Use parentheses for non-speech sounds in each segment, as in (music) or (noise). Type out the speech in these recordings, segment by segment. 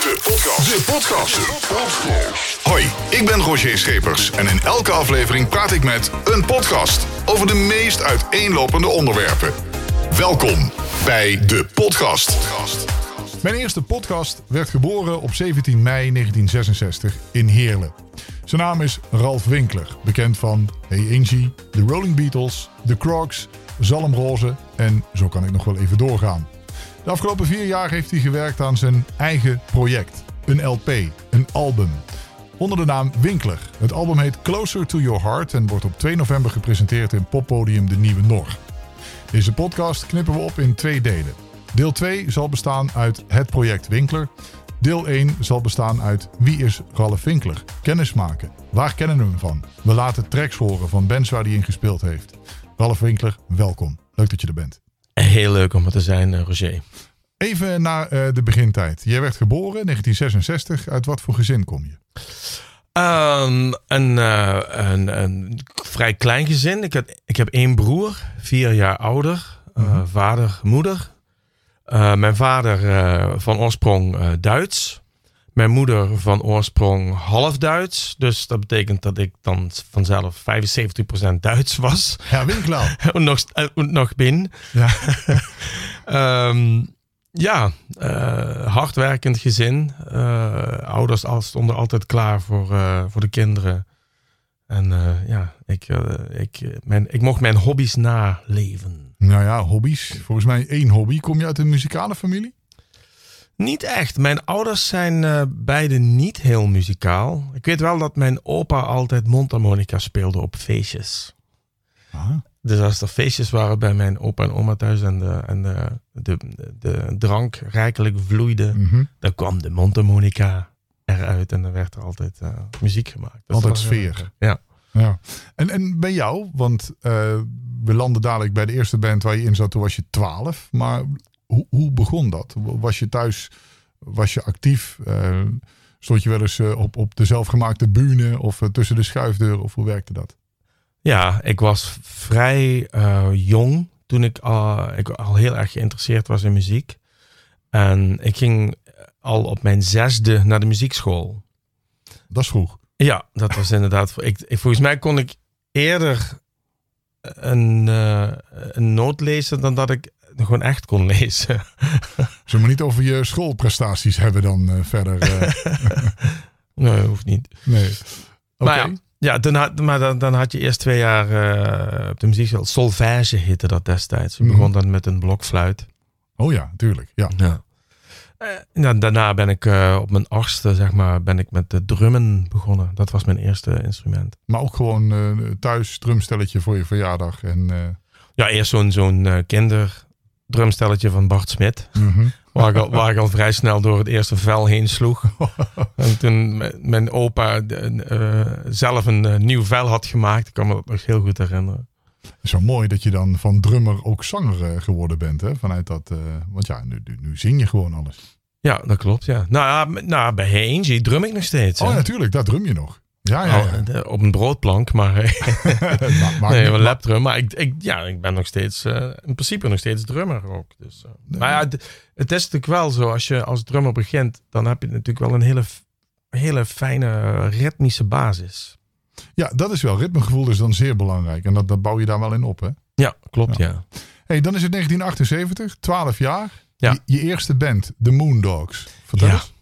De podcast. De podcast. Hoi, ik ben Roger Schepers en in elke aflevering praat ik met een podcast over de meest uiteenlopende onderwerpen. Welkom bij de podcast. Mijn eerste podcast werd geboren op 17 mei 1966 in Heerlen. Zijn naam is Ralf Winkler, bekend van Hey Angie, The Rolling Beatles, The Crocs, Zalmroze en zo kan ik nog wel even doorgaan. De afgelopen vier jaar heeft hij gewerkt aan zijn eigen project. Een LP, een album. Onder de naam Winkler. Het album heet Closer to Your Heart en wordt op 2 november gepresenteerd in poppodium De Nieuwe Nor. Deze podcast knippen we op in twee delen. Deel 2 zal bestaan uit het project Winkler. Deel 1 zal bestaan uit wie is Ralf Winkler? Kennis maken. Waar kennen we hem van? We laten tracks horen van bands waar hij in gespeeld heeft. Ralf Winkler, welkom. Leuk dat je er bent. Heel leuk om er te zijn, eh, Roger. Even naar eh, de begintijd. Jij werd geboren in 1966. Uit wat voor gezin kom je? Um, een, uh, een, een, vrij klein gezin. Ik, had, ik heb één broer, vier jaar ouder. Uh, mm -hmm. Vader, moeder. Mijn vader van oorsprong Duits. Mijn moeder van oorsprong half Duits. Dus dat betekent dat ik dan vanzelf 75% Duits was. Ja, Winkler. (laughs) nog, nog bin. Ja. um, (laughs) ja, uh, hardwerkend gezin. Uh, ouders stonden altijd klaar voor, uh, voor de kinderen. En ja, ik, ik, mijn, ik mocht mijn hobby's naleven. Nou ja, hobby's. Volgens mij één hobby. Kom je uit een muzikale familie? Niet echt. Mijn ouders zijn beide niet heel muzikaal. Ik weet wel dat mijn opa altijd mondharmonica speelde op feestjes. Aha. Dus als er feestjes waren bij mijn opa en oma thuis en de, en de, de, de drank rijkelijk vloeide, mm -hmm. dan kwam de mondharmonica eruit en dan werd er altijd uh, muziek gemaakt. Dus altijd sfeer. Ja. ja. En, en bij jou, want uh, we landen dadelijk bij de eerste band waar je in zat, toen was je 12. Maar hoe, hoe begon dat? Was je thuis, was je actief? Uh, stond je wel eens op, op de zelfgemaakte bühne of tussen de schuifdeuren? Of hoe werkte dat? Ja, ik was vrij uh, jong toen ik, uh, ik al heel erg geïnteresseerd was in muziek. En ik ging al op mijn zesde naar de muziekschool. Dat is vroeg. Ja, dat was inderdaad. Ik, ik, volgens mij kon ik eerder een, uh, een noot lezen dan dat ik gewoon echt kon lezen. (laughs) Zullen we niet over je schoolprestaties hebben dan verder? (laughs) nee, hoeft niet. Nee. Okay. Maar ja, ja, dan had, maar dan, dan had je eerst twee jaar uh, op de muziekschool. Solfège heette dat destijds. Je mm. begon dan met een blokfluit. Oh ja, tuurlijk. Ja. ja. Uh, daarna ben ik uh, op mijn achtste, zeg maar, ben ik met de drummen begonnen. Dat was mijn eerste instrument. Maar ook gewoon thuis drumstelletje voor je verjaardag. En, Ja, eerst zo'n zo'n kinderdrumstelletje van Bart Smit. Mm -hmm. Waar ik, al, waar ik al vrij snel door het eerste vel heen sloeg. (laughs) en toen mijn opa uh, zelf een uh, nieuw vel had gemaakt. Ik kan me dat nog heel goed herinneren. Zo mooi dat je dan van drummer ook zanger uh, geworden bent. Hè? Vanuit dat, want ja, nu, nu zing je gewoon alles. Ja, dat klopt. Ja. Nou, nou bij Hey drum ik nog steeds. Oh, hè? natuurlijk, daar drum je nog. Ja, ja, ja. Oh, op een broodplank, maar, (laughs) (laughs) nee, een lapdrum. Maar ik, ik, ja, ik ben nog steeds, uh, in principe nog steeds drummer ook. Dus, uh. nee. Maar ja, het, het, is natuurlijk wel zo, als je als drummer begint, dan heb je natuurlijk wel een hele, hele fijne ritmische basis. Ja, dat is wel. Ritmegevoel is dan zeer belangrijk. En dat, dat bouw je daar wel in op, hè? Ja, klopt, ja. ja. hey, dan is het 1978, 12 jaar. Ja. Je, je eerste band, The Moondogs. Vertel ja. eens.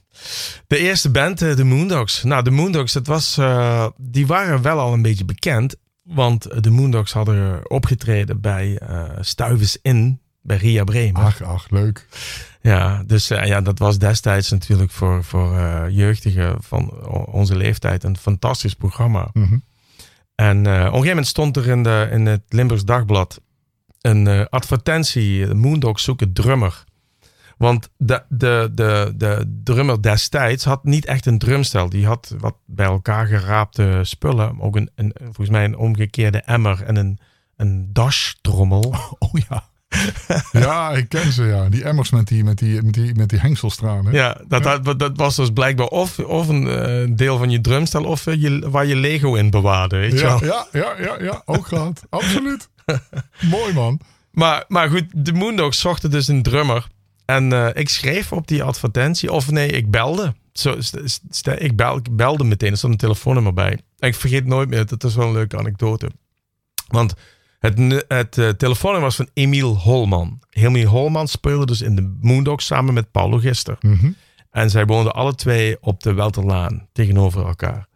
De eerste band, de Moondogs. Nou, de Moondogs, dat was, uh, die waren wel al een beetje bekend. Want de Moondogs hadden opgetreden bij uh, Stuivers In, bij Ria Bremen. Ach, ach, leuk. Ja, dus uh, ja, dat was destijds natuurlijk voor, voor jeugdigen van onze leeftijd een fantastisch programma. Mm -hmm. En op een gegeven moment stond er in, de, in het Limburgs Dagblad een advertentie: Moondogs zoeken drummer. Want de, de, de, de drummer destijds had niet echt een drumstel. Die had wat bij elkaar geraapte spullen. Ook een, een volgens mij een omgekeerde emmer en een, een dashtrommel. Oh, (laughs) oh ja. (laughs) ja, ik ken ze ja. Die emmers met die, met die, met die, met die hengselstralen. Ja, dat, ja. Dat, dat was dus blijkbaar of, of een uh, deel van je drumstel of uh, je, waar je Lego in bewaarde. Weet ja, je ja, ja, ja, ja, ook gehad. Absoluut. (laughs) Mooi man. Maar, maar goed, de Moondogs zochten dus een drummer. En eh, ik schreef op die advertentie, of nee, ik belde. Zo, ik, bel, ik belde meteen, er stond een telefoonnummer bij. En ik vergeet nooit meer, dat is wel een leuke anekdote. Want het, het eh, telefoonnummer was van Emiel Holman. Emiel Holman speelde dus in de Moondogs samen met Paulo Gister. Mhm. En zij woonden alle twee op de Welterlaan tegenover elkaar.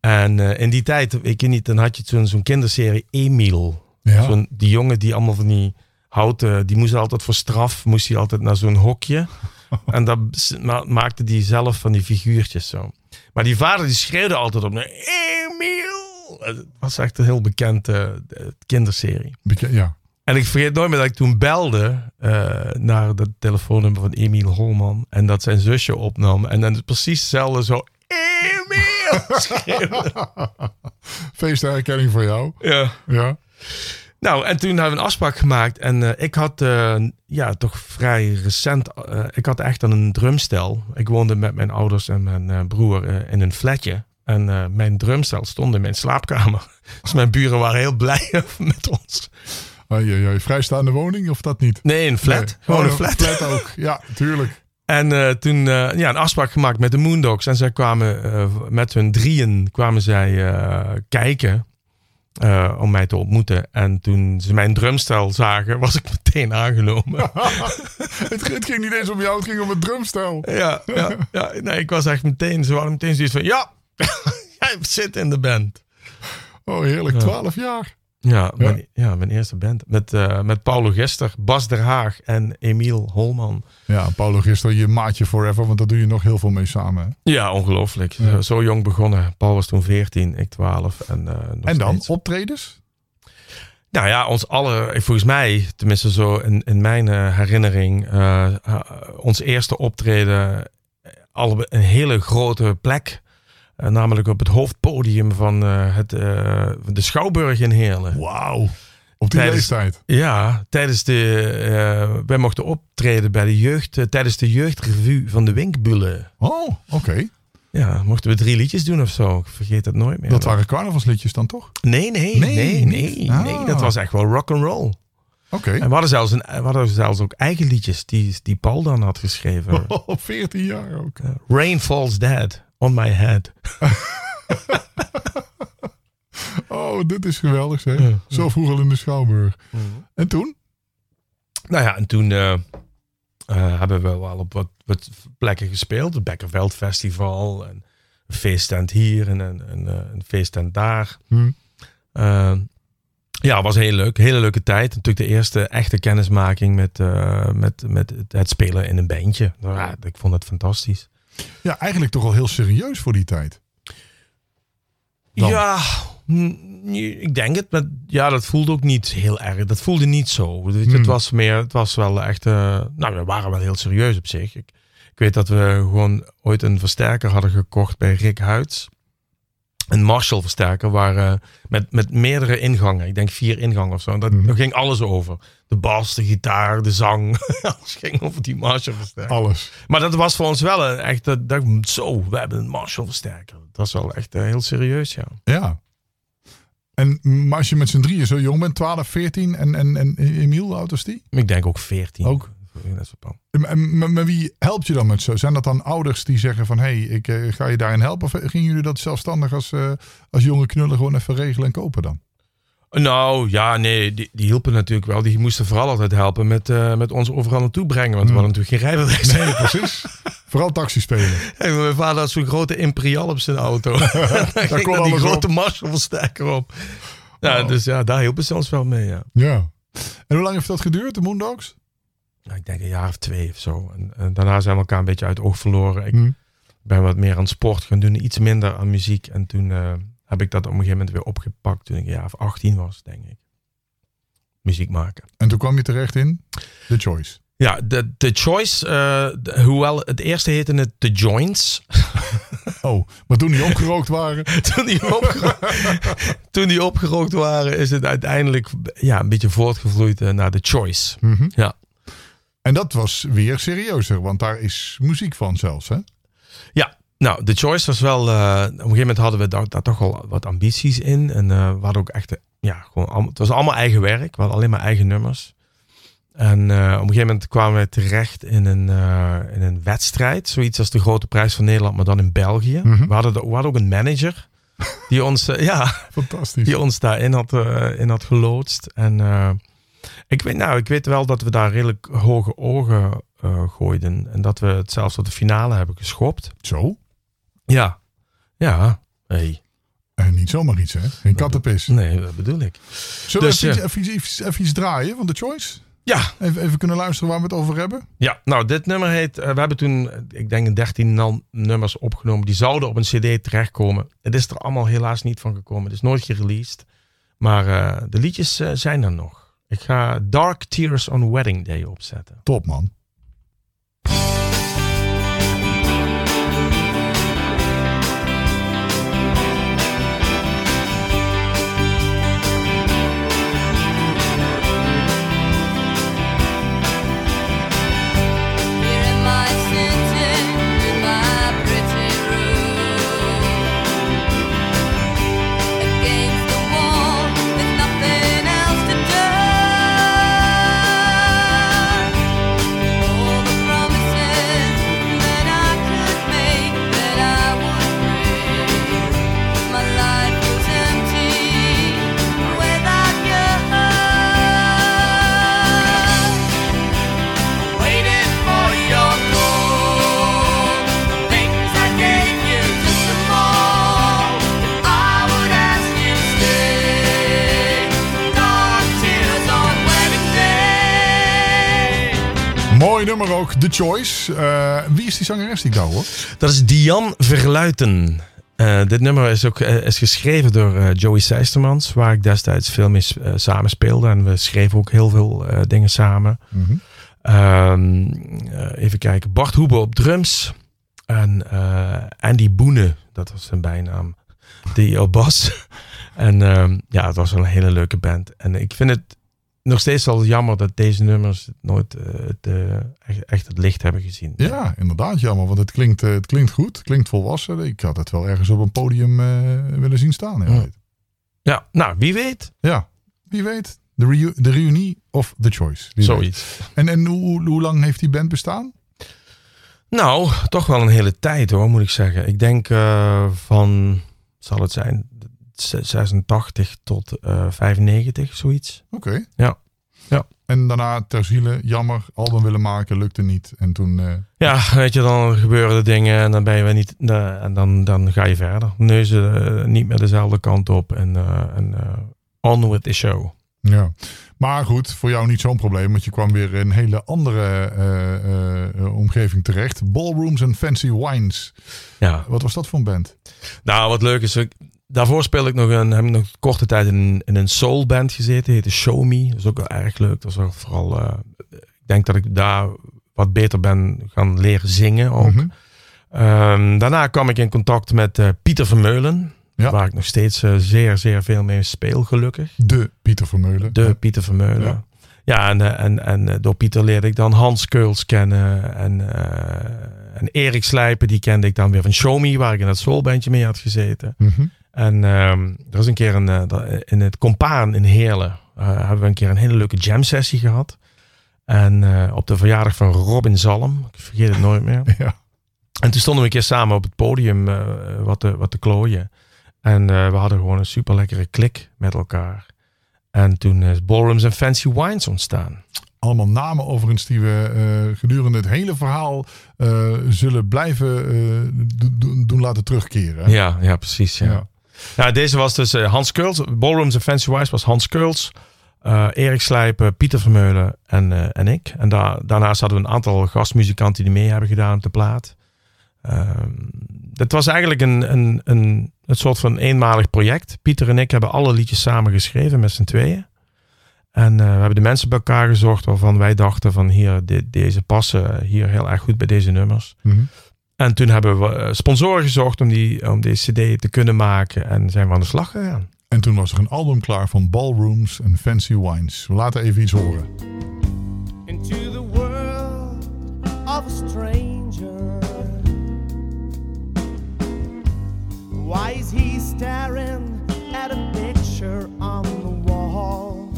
En eh, in die tijd, ik weet niet, dan had je zo'n zo'n kinderserie Emiel. Ja. Zo'n, die jongen die allemaal van die houten, die moest altijd voor straf, moest hij altijd naar zo'n hokje. (laughs) en ma- maakte die zelf van die figuurtjes zo. Maar die vader die schreeuwde altijd op, Emiel! Het was echt een heel bekende eh, kinderserie. Beke- ja. En ik vergeet nooit meer dat ik toen belde eh, naar het telefoonnummer van Emiel Holman. En dat zijn zusje opnam. En dan precies hetzelfde zo. Emiel! (laughs) (laughs) Feestherkenning voor jou. ja. Ja. Nou, en toen hebben we een afspraak gemaakt. En eh, ik had eh, ja, toch vrij recent. eh, ik had echt een drumstel. Ik woonde met mijn ouders en mijn broer in een flatje. En mijn drumstel stond in mijn slaapkamer. (laughs) Dus mijn buren waren heel blij (laughs) met ons. Ai. Vrijstaande woning of dat niet? Nee, een flat. Nee. Gewoon Oh, een flat. flat ook. Ja, tuurlijk. En toen ja, een afspraak gemaakt met de Moondogs. En zij kwamen met hun drieën kwamen zij kijken eh, om mij te ontmoeten. En toen ze mijn drumstel zagen, was ik meteen aangenomen. (laughs) Het, het ging niet eens om jou, het ging om het drumstel. ja, ja, (laughs) ja, nee, ik was echt meteen, ze hadden meteen zoiets van, ja, (laughs) jij zit in de band. Oh, heerlijk. Twaalf jaar. Ja, Mijn, ja mijn eerste band. Met, eh, met Paulo Gester, Bas der Haag en Emiel Holman. Ja, Paulo gisteren je maatje forever, want daar doe je nog heel veel mee samen. hè? Ja, ongelooflijk. Zo- Zo jong begonnen. Paul was toen 14, ik 12. En, eh, nog En dan steeds. optredens? Nou ja, ons alle, volgens mij, tenminste zo in, in mijn eh, herinnering, eh, eh, ons eerste optreden, eh, alle een hele grote plek. Eh, namelijk op het hoofdpodium van eh, het, eh, de Schouwburg in Heerlen. Wauw. Op die Tijdens- leeftijd. Ja, tijdens de, wij mochten optreden bij de jeugd, tijdens de jeugdrevue van de Winkbullen. Oh, oké. Ja, mochten we drie liedjes doen of zo. Ik vergeet het nooit meer. Dat waren carnavalsliedjes dan toch? Nee, nee, Nee, nee, nee. Ah. Dat was echt wel rock and roll. Oké. En we hadden zelfs, een, we hadden zelfs ook eigen liedjes die, die Paul dan had geschreven. (laughs) Op 14 jaar ook. Eh, Rain Falls Dead on My Head. (laughs) Oh, dit is geweldig zeg. Ja. Zo vroeg al in de Schouwburg. En toen? Nou ja, en toen eh, eh, hebben we wel op wat, wat plekken gespeeld. Het Bekkerveld Festival en een feesttent hier en een, een, eh, een feesttent daar. Hm. Eh, ja, was heel leuk. Hele leuke tijd. Natuurlijk de eerste echte kennismaking met, met, met het- spelen in een bandje. Nou Ja, ik vond het fantastisch. Ja, eigenlijk toch al heel serieus voor die tijd. Dan. Ja, mm, ik denk het. Maar ja, dat voelde ook niet heel erg. Dat voelde niet zo. Weet je, Hmm. Het was meer, het was wel echt. eh, nou, we waren wel heel serieus op zich. Ik, ik weet dat we gewoon ooit een versterker hadden gekocht bij Rick Huids. Een Marshall versterker waar, eh, met, met meerdere ingangen. Ik denk vier ingangen of zo. En dat, Mhm. Daar ging alles over. De bas, de gitaar, de zang. (laughs) alles ging over die Marshall versterker. Alles. Maar dat was voor ons wel een echt. Dat, dat, zo, we hebben een Marshall versterker. Dat was wel echt eh, heel serieus, ja. Ja. En maar als je met z'n drieën zo jong bent, 12, 14 en, en, en Emiel, hoe oud was die? Ik denk ook 14. Ook. En, maar, wie helpt je dan met zo? Zijn dat dan ouders die zeggen van, hé, hey, ik eh, ga je daarin helpen? Of gingen jullie dat zelfstandig als, eh, als jonge knullen gewoon even regelen en kopen dan? Nou ja, nee, die, die hielpen natuurlijk wel. Die moesten vooral altijd helpen met, eh, met ons overal naartoe brengen. Want we hadden natuurlijk geen rijbewijs. Nee, precies. Vooral taxi spelen. (laughs) Hey, mijn vader had zo'n grote Imperial op zijn auto. (laughs) Daar die alles grote Marshall versterker op. Ja, Oh. dus ja, daar hielpen ze ons wel mee, ja. Ja. En hoe lang heeft dat geduurd, de Moondogs? Nou, Ik denk een jaar of twee of zo. En, en daarna zijn we elkaar een beetje uit oog verloren. Ik ben wat meer aan sport gaan doen, iets minder aan muziek. En toen eh, heb ik dat op een gegeven moment weer opgepakt toen ik een jaar of 18 was, denk ik. Muziek maken. En toen kwam je terecht in The Choice. Ja, de, de Choice, eh, de- hoewel het eerste heette het The Joints. (laughs) Oh, maar toen die opgerookt waren. (laughs) toen, die opgero- (laughs) toen die opgerookt waren, is het uiteindelijk ja, een beetje voortgevloeid eh, naar The Choice. Mhm. Ja. En dat was weer serieuzer, want daar is muziek van zelfs, hè? Ja, nou, The Choice was wel. eh, op een gegeven moment hadden we daar, daar toch wel wat ambities in. En eh, we hadden ook echt. Ja, gewoon, het was allemaal eigen werk. We hadden alleen maar eigen nummers. En eh, op een gegeven moment kwamen wij terecht in een, in een wedstrijd. Zoiets als de Grote Prijs van Nederland, maar dan in België. Mhm. we, hadden, de- we hadden ook een manager die ons, ja, (laughs) Fantastisch. die ons daarin had, in had geloodst. En ik, weet, nou, ik weet wel dat we daar redelijk hoge ogen eh, gooiden. En dat we het zelfs tot de finale hebben geschopt. Zo. Ja, ja. Hey. En niet zomaar iets, hè? Geen kattenpis. Nee, dat bedoel ik. Zullen Dus, we even, eh, iets- even, iets- even iets draaien van The Choice? Ja, Even, even kunnen luisteren waar we het over hebben? Ja, nou, dit nummer heet. eh, we hebben toen, eh, ik denk, een 13 nal- nummers opgenomen. Die zouden op een CD terechtkomen. Het is er allemaal helaas niet van gekomen. Het is nooit gereleased. Maar eh, de liedjes eh, zijn er nog. Ik ga Dark Tears on Wedding Day opzetten. Top, man. The Choice. Eh, wie is die zangeres die ik daar hoor? Dat is Diane Verluiten. Eh, dit nummer is ook eh, is geschreven door Joey Seistermans, waar ik destijds veel mee samen speelde. En we schreven ook heel veel dingen samen. Mhm. Ehm, eh, even kijken. Bart Hoebe op drums. En Andy Boene, dat was zijn bijnaam. Die op bas. (laughs) en ehm, ja, het was wel een hele leuke band. En ik vind het nog steeds wel jammer dat deze nummers nooit eh, het, eh, echt, echt het licht hebben gezien. Ja, inderdaad jammer, want het klinkt, eh, het klinkt goed. Het klinkt volwassen. Ik had het wel ergens op een podium willen zien staan. Ja, Ja. Nou, wie weet. ja. wie weet. De, reu- de reunie of The Choice. Weet. Zoiets. En, en hoe, hoe lang heeft die band bestaan? Nou, toch wel een hele tijd hoor, moet ik zeggen. Ik denk van, zal het zijn, 86 tot eh 95, zoiets. Oké. Ja. Ja. En daarna ter ziele, jammer, album willen maken, lukte niet. En toen, eh, Ja, weet je, dan gebeuren er dingen en dan ben je weer niet, eh, en dan, dan ga je verder. Neuzen niet meer dezelfde kant op en, en on with the show. ja. Maar goed, voor jou niet zo'n probleem, want je kwam weer in een hele andere omgeving terecht. Ballrooms en Fancy Wines. Ja, Wat was dat voor een band? nou wat leuk is, ik, daarvoor speelde ik nog een, heb ik nog korte tijd in, in een soulband gezeten, heette Show Me. Dat is ook wel erg leuk. Dat was ook vooral, eh, ik denk dat ik daar wat beter ben gaan leren zingen ook. Mhm. Ehm, daarna kwam ik in contact met eh, Pieter Vermeulen. Ja. Waar ik nog steeds eh, zeer, zeer veel mee speel, gelukkig. De Pieter Vermeulen. De Ja. Pieter Vermeulen. Ja. Ja, en, en, en door Pieter leerde ik dan Hans Keuls kennen. En, en Erik Slijpen, die kende ik dan weer van Show Me, waar ik in het soulbandje mee had gezeten. Mhm. En ehm, er is een keer een, eh, in het Compaan in Heerlen eh, hebben we een keer een hele leuke jam sessie gehad. En eh, op de verjaardag van Robin Zalm, ik vergeet het nooit meer. (laughs) Ja. En toen stonden we een keer samen op het podium wat, te, wat te klooien. En we hadden gewoon een super lekkere klik met elkaar. En toen is Ballrooms en Fancy Wines ontstaan. Allemaal namen overigens die we gedurende het hele verhaal zullen blijven do- do- doen laten terugkeren. hè? Ja, ja precies. Ja. Ja. Ja. deze was dus eh, Hans Keuls. Ballrooms Fancy Wines was Hans Keuls. eh, Erik Slijpen, Pieter Vermeulen en, eh, en ik. En daar daarnaast hadden we een aantal gastmuzikanten die mee hebben gedaan op de plaat. Ehm, het was eigenlijk een, een, een, een soort van eenmalig project. Pieter en ik hebben alle liedjes samen geschreven met z'n tweeën. En eh, we hebben de mensen bij elkaar gezocht waarvan wij dachten van hier, deze passen hier heel erg goed bij deze nummers. Mhm. En toen hebben we eh, sponsoren gezocht om, die, om deze cd te kunnen maken. En zijn we aan de slag gegaan. En toen was er een album klaar van Ballrooms en Fancy Wines. We laten even iets horen. into the world of a stranger. Why is he staring at a picture on the wall?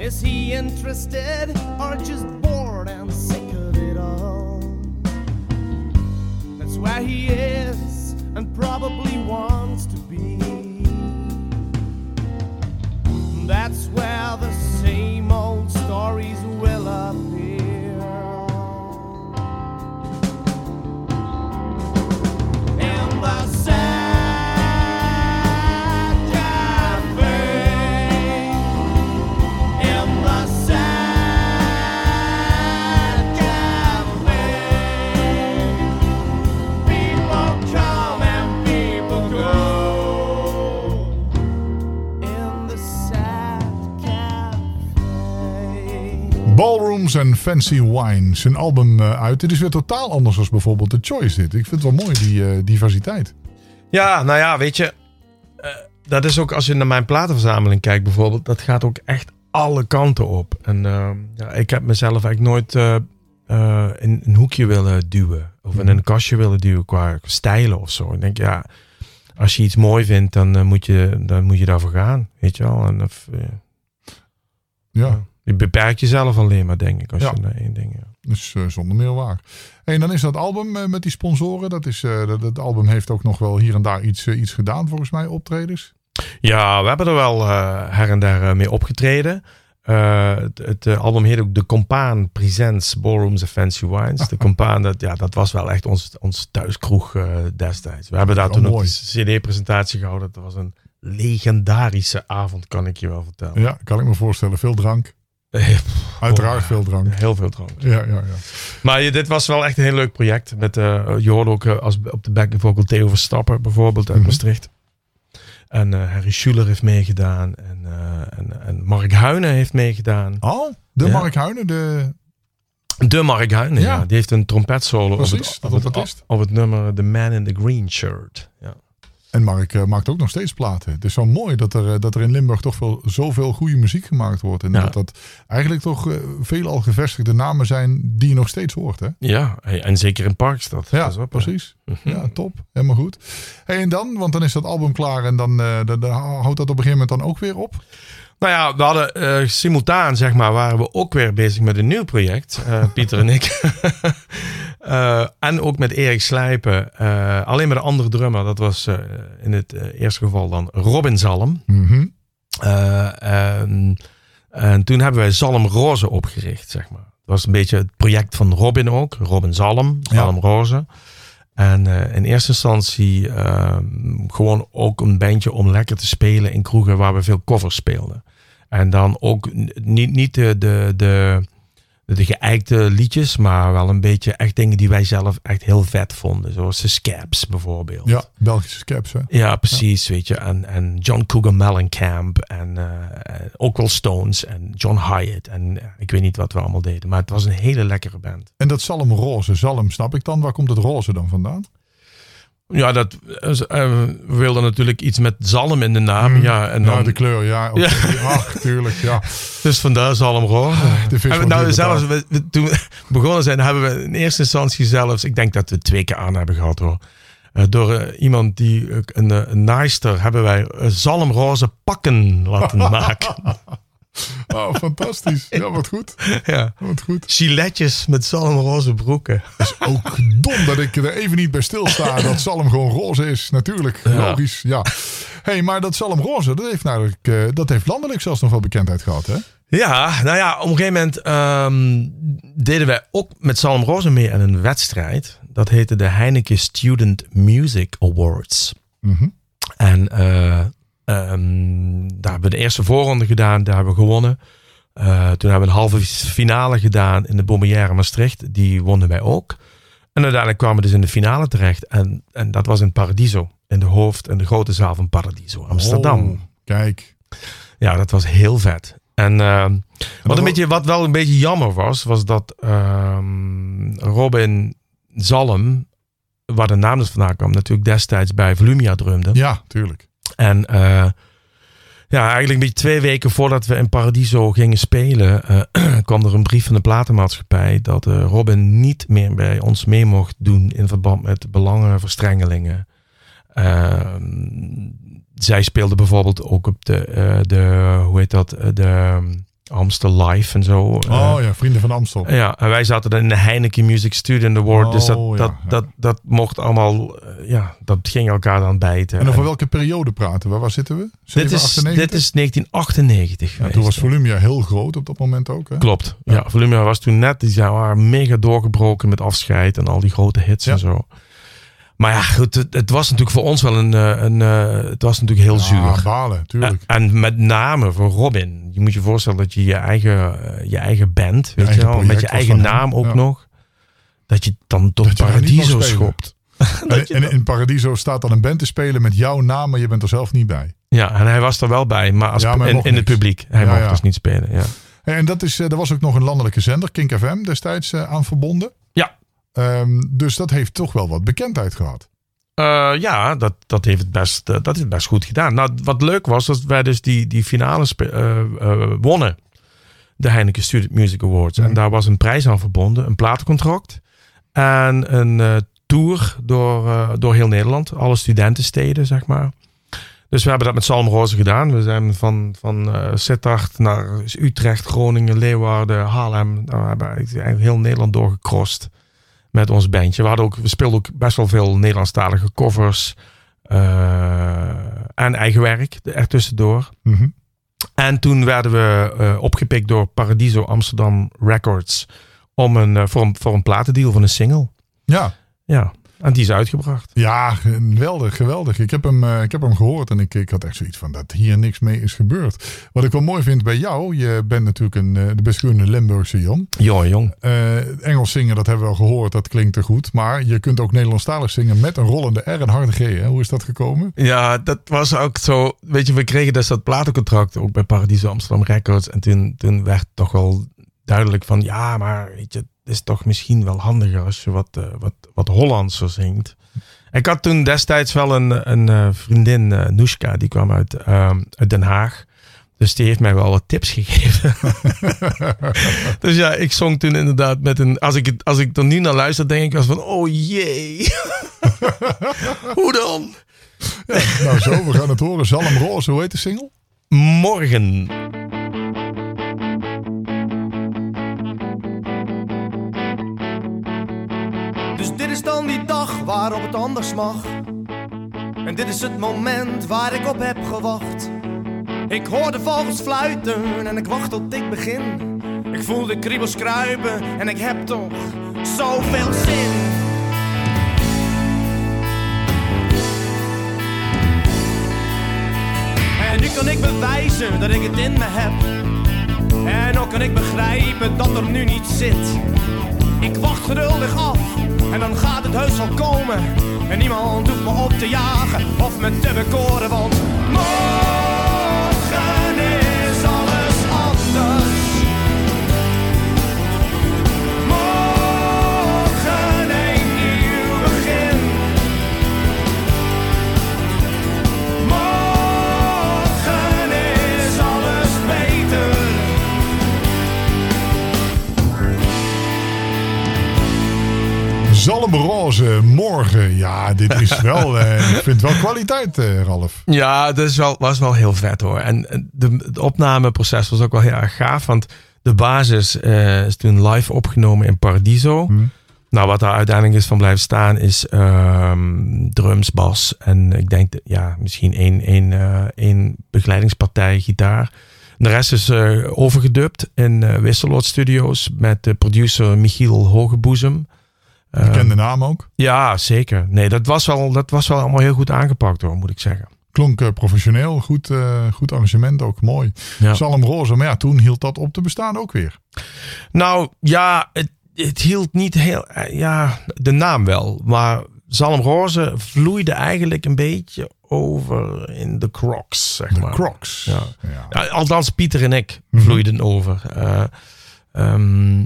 Is he interested or just bored and sick of it all? Where he is and probably wants to be. That's where the same old stories will appear. In the sad Ballrooms and Fancy Wine. Zijn album eh, uit. Dit is weer totaal anders dan bijvoorbeeld The Choice dit. Ik vind het wel mooi, die eh, diversiteit. Ja, nou ja, weet je. eh, dat is ook als je naar mijn platenverzameling kijkt bijvoorbeeld. Dat gaat ook echt alle kanten op. En eh, ja, ik heb mezelf eigenlijk nooit in een hoekje willen duwen. Of in een kastje willen duwen qua stijlen of zo. Ik denk, ja, als je iets mooi vindt, dan, moet, je, dan moet je daarvoor gaan. Weet je wel. En, of, Ja, je beperkt jezelf alleen maar, denk ik, als Ja. je naar één ding... Ja. dus eh, zonder meer waar. En dan is dat album eh, met die sponsoren. Dat, is, eh, dat, dat album heeft ook nog wel hier en daar iets, iets gedaan, volgens mij, optredens. Ja, we hebben er wel her en eh, mee opgetreden. Het het album heet ook De Compaan Presents Ballrooms and Fancy Wines. De (laughs) Compaan, dat, ja, dat was wel echt ons, ons thuiskroeg destijds. We hebben daar Wel toen ook een cd-presentatie gehouden. Dat was een legendarische avond, kan ik je wel vertellen. Ja, kan ik me voorstellen. Veel drank. Uiteraard veel drank. Heel veel drank. Ja, ja, ja. Maar je, dit was wel echt een heel leuk project. Met, eh, je hoorde ook eh, als, op de backing vocal Theo Verstappen bijvoorbeeld uit Mhm. Maastricht. En eh, Harry Schuler heeft meegedaan. En, en, en Mark Huinen heeft meegedaan. Oh, de Ja. Mark Huinen, de... De Mark Huinen, ja. Ja. Die heeft een trompetsolo op het, op, het, op het nummer The Man in the Green Shirt. Ja. En Mark eh, maakt ook nog steeds platen. Het is zo mooi dat er, eh, dat er in Limburg toch wel zoveel goede muziek gemaakt wordt. En Ja. dat dat eigenlijk toch eh, veel al gevestigde namen zijn die je nog steeds hoort. Hè? ja, en zeker in Parkstad. Ja, op, precies. Mhm. Ja, top. Helemaal goed. Hey, en dan, want dan is dat album klaar en dan, dan, dan houdt dat op een gegeven moment dan ook weer op. Nou ja, we hadden eh, simultaan, zeg maar, waren we ook weer bezig met een nieuw project. eh, (laughs) Pieter en ik. (laughs) Eh, en ook met Erik Slijpen. alleen met een andere drummer. Dat was in het eerste geval dan Robin Zalm. Eh, en, en toen hebben wij Zalm Roze opgericht, zeg maar. Dat was een beetje het project van Robin ook. Robin Zalm, Zalm Roze. En eh, in eerste instantie ehm, gewoon ook een bandje om lekker te spelen in kroegen waar we veel covers speelden. En dan ook niet, niet de, de, de, de geëikte liedjes, maar wel een beetje echt dingen die wij zelf echt heel vet vonden. Zoals de Scabs bijvoorbeeld. Ja, Belgische Scaps. Hè? Ja, precies, weet je. En, en John Cougar Mellencamp en eh, en ook wel Stones en John Hyatt. En eh, ik weet niet wat we allemaal deden, maar het was een hele lekkere band. En dat zalm roze, zalm snap ik dan. Waar komt het roze dan vandaan? Ja, dat, eh, we wilden natuurlijk iets met zalm in de naam. Ja, en Ja, dan, de kleur, ja. Ach, tuurlijk, ja. (laughs) dus vandaar zalmroze. Wordt nou, zelfs, betaald. we- we- toen we (laughs) begonnen zijn, hebben we in eerste instantie zelfs, ik denk dat we twee keer aan hebben gehad hoor. Eh, door eh, iemand die, eh, een, eh, een naaister, hebben wij eh, zalmroze pakken laten (laughs) maken. Oh, fantastisch. Ja, wat goed. (laughs) ja. Wat goed. Giletjes met zalmroze broeken. Ook dom dat ik er even niet bij stilsta (laughs) dat zalm gewoon roze is. Natuurlijk, logisch. Ja. hey, maar dat zalm roze, dat heeft, namelijk, eh, dat heeft landelijk zelfs nog wel bekendheid gehad, hè? Ja, nou ja, op een gegeven moment ehm, deden wij ook met zalmroze mee aan een wedstrijd. Dat heette de Heineken Student Music Awards. Mhm. En eh, ehm, daar hebben we de eerste voorronde gedaan, daar hebben we gewonnen. Eh, toen hebben we een halve finale gedaan in de Bombardière Maastricht. Die wonnen wij ook. En uiteindelijk kwamen we dus in de finale terecht. En, en dat was in Paradiso. In de hoofd en de grote zaal van Paradiso, Amsterdam. Oh, kijk. Ja, dat was heel vet. En ehm, wat, wa- een beetje, wat wel een beetje jammer was, was dat ehm, Robin Zalm, waar de naam dus vandaan kwam, natuurlijk destijds bij Volumia drumde. Ja, tuurlijk. En eh, ja, eigenlijk een beetje twee weken voordat we in Paradiso gingen spelen, eh, (clears throat) kwam er een brief van de platenmaatschappij dat eh, Robin niet meer bij ons mee mocht doen in verband met belangenverstrengelingen. Ehm, zij speelde bijvoorbeeld ook op de, de hoe heet dat, de Amstel Live en zo. Eh, Oh ja, Vrienden van Amstel. ja, en wij zaten dan in de Heineken Music Student Award. dus dat, Oh, ja, dat, ja. dat, dat mocht allemaal, eh, ja, dat ging elkaar dan bijten. En over En welke periode praten we? Waar zitten we? dit, 7, is, 98? dit is 1998. Ja, geweest. toen was Volumia heel groot op dat moment ook. Hè? Klopt. Ja, Volumia was toen net, die waren mega doorgebroken met afscheid en al die grote hits en zo. Maar ja, goed, het, het was natuurlijk voor ons wel een, eh, een eh, het was natuurlijk heel Ja, zuur. balen, tuurlijk. En, en met name voor Robin. Je moet je voorstellen dat je je eigen, eh, je eigen band, weet je wel, met je eigen hem. naam ook Ja. nog. Dat je dan mag Paradiso schopt. (laughs) En, en in Paradiso staat dan een band te spelen met jouw naam, maar je bent er zelf niet bij. Ja, en hij was er wel bij, maar, als, Ja, maar hij in, in het publiek. Hij mocht dus niet spelen. Ja. En dat is, er was ook nog een landelijke zender, Kink FM, destijds aan verbonden. Ehm, dus dat heeft toch wel wat bekendheid gehad. Eh, ja, dat, dat, heeft het best, eh, dat heeft het best goed gedaan. Nou, wat leuk was, dat wij dus die, die finale eh, wonnen. De Heineken Student Music Awards. En daar was een prijs aan verbonden, een platencontract. En een tour door, door heel Nederland. Alle studentensteden, zeg maar. Dus we hebben dat met Salmroze gedaan. We zijn van, van eh Sittard naar Utrecht, Groningen, Leeuwarden, Haarlem. Nou, we hebben eigenlijk heel Nederland doorgecrossed met ons bandje. We, hadden ook, we speelden ook best wel veel Nederlandstalige covers eh, en eigen werk er tussendoor. Mhm. En toen werden we eh, opgepikt door Paradiso Amsterdam Records om een, eh, voor, een, voor een platendeal van een single. Ja. Ja, en die is uitgebracht. Ja, geweldig, geweldig. Ik heb hem, eh, ik heb hem gehoord en ik, ik had echt zoiets van dat hier niks mee is gebeurd. Wat ik wel mooi vind bij jou, je bent natuurlijk een, eh, de kunnen Limburgse jong. Jong, jong. Eh, Engels zingen, dat hebben we al gehoord, dat klinkt er goed. Maar je kunt ook Nederlandstalig zingen met een rollende R en harde G. Hè? Hoe is dat gekomen? Ja, dat was ook zo. Weet je, we kregen dus dat platencontract ook bij Paradiso Amsterdam Records. En toen, toen werd toch wel duidelijk van ja, maar weet je, het is toch misschien wel handiger als je wat, eh, wat, wat Hollandser zingt. Ik had toen destijds wel een, een eh, vriendin, eh Noeska, die kwam uit, ehm, uit Den Haag. Dus die heeft mij wel wat tips (laughs) gegeven. (laughs) dus ja, ik zong toen inderdaad met een. Als ik, het, als ik er nu naar luister, denk ik als van: oh jee. (laughs) Hoe dan? Nou zo, we gaan het horen. Zalm Roze, hoe heet de single? Morgen. Dit is dan die dag waarop het anders mag. En dit is het moment waar ik op heb gewacht. Ik hoor de vogels fluiten en ik wacht tot ik begin. Ik voel de kriebels kruipen en ik heb toch zoveel zin. En nu kan ik bewijzen dat ik het in me heb. En ook kan ik begrijpen dat er nu niet zit. Ik wacht geduldig af en dan gaat het heus wel komen. En niemand hoeft me op te jagen of me te bekoren, want Zalm Roze, morgen. Ja, dit is (laughs) wel, eh, ik vind wel kwaliteit, eh, Ralf. Ja, dat is wel, was wel heel vet hoor. En eh, de, het opnameproces was ook wel heel erg gaaf. Want de basis eh, is toen live opgenomen in Paradiso. Nou, wat daar uiteindelijk is van blijven staan is ehm, drums, bas. En ik denk, ja, misschien één, één, één begeleidingspartij, gitaar. De rest is eh, overgedubt in Wisseloord Studios met de producer Michiel Hogeboezem. Bekende naam ook. Ja, zeker. Nee, dat was, wel, dat was wel allemaal heel goed aangepakt hoor, moet ik zeggen. Klonk eh, professioneel, goed, eh, goed arrangement ook, mooi. Ja. Zalm Roze, maar ja, toen hield dat op te bestaan ook weer. Nou ja, het, het hield niet heel. eh, Ja, de naam wel. Maar Zalmroze vloeide eigenlijk een beetje over in de Crocs, zeg De maar. Crocs. Ja. Althans, Pieter en ik Mhm. vloeiden over. Eh, ehm,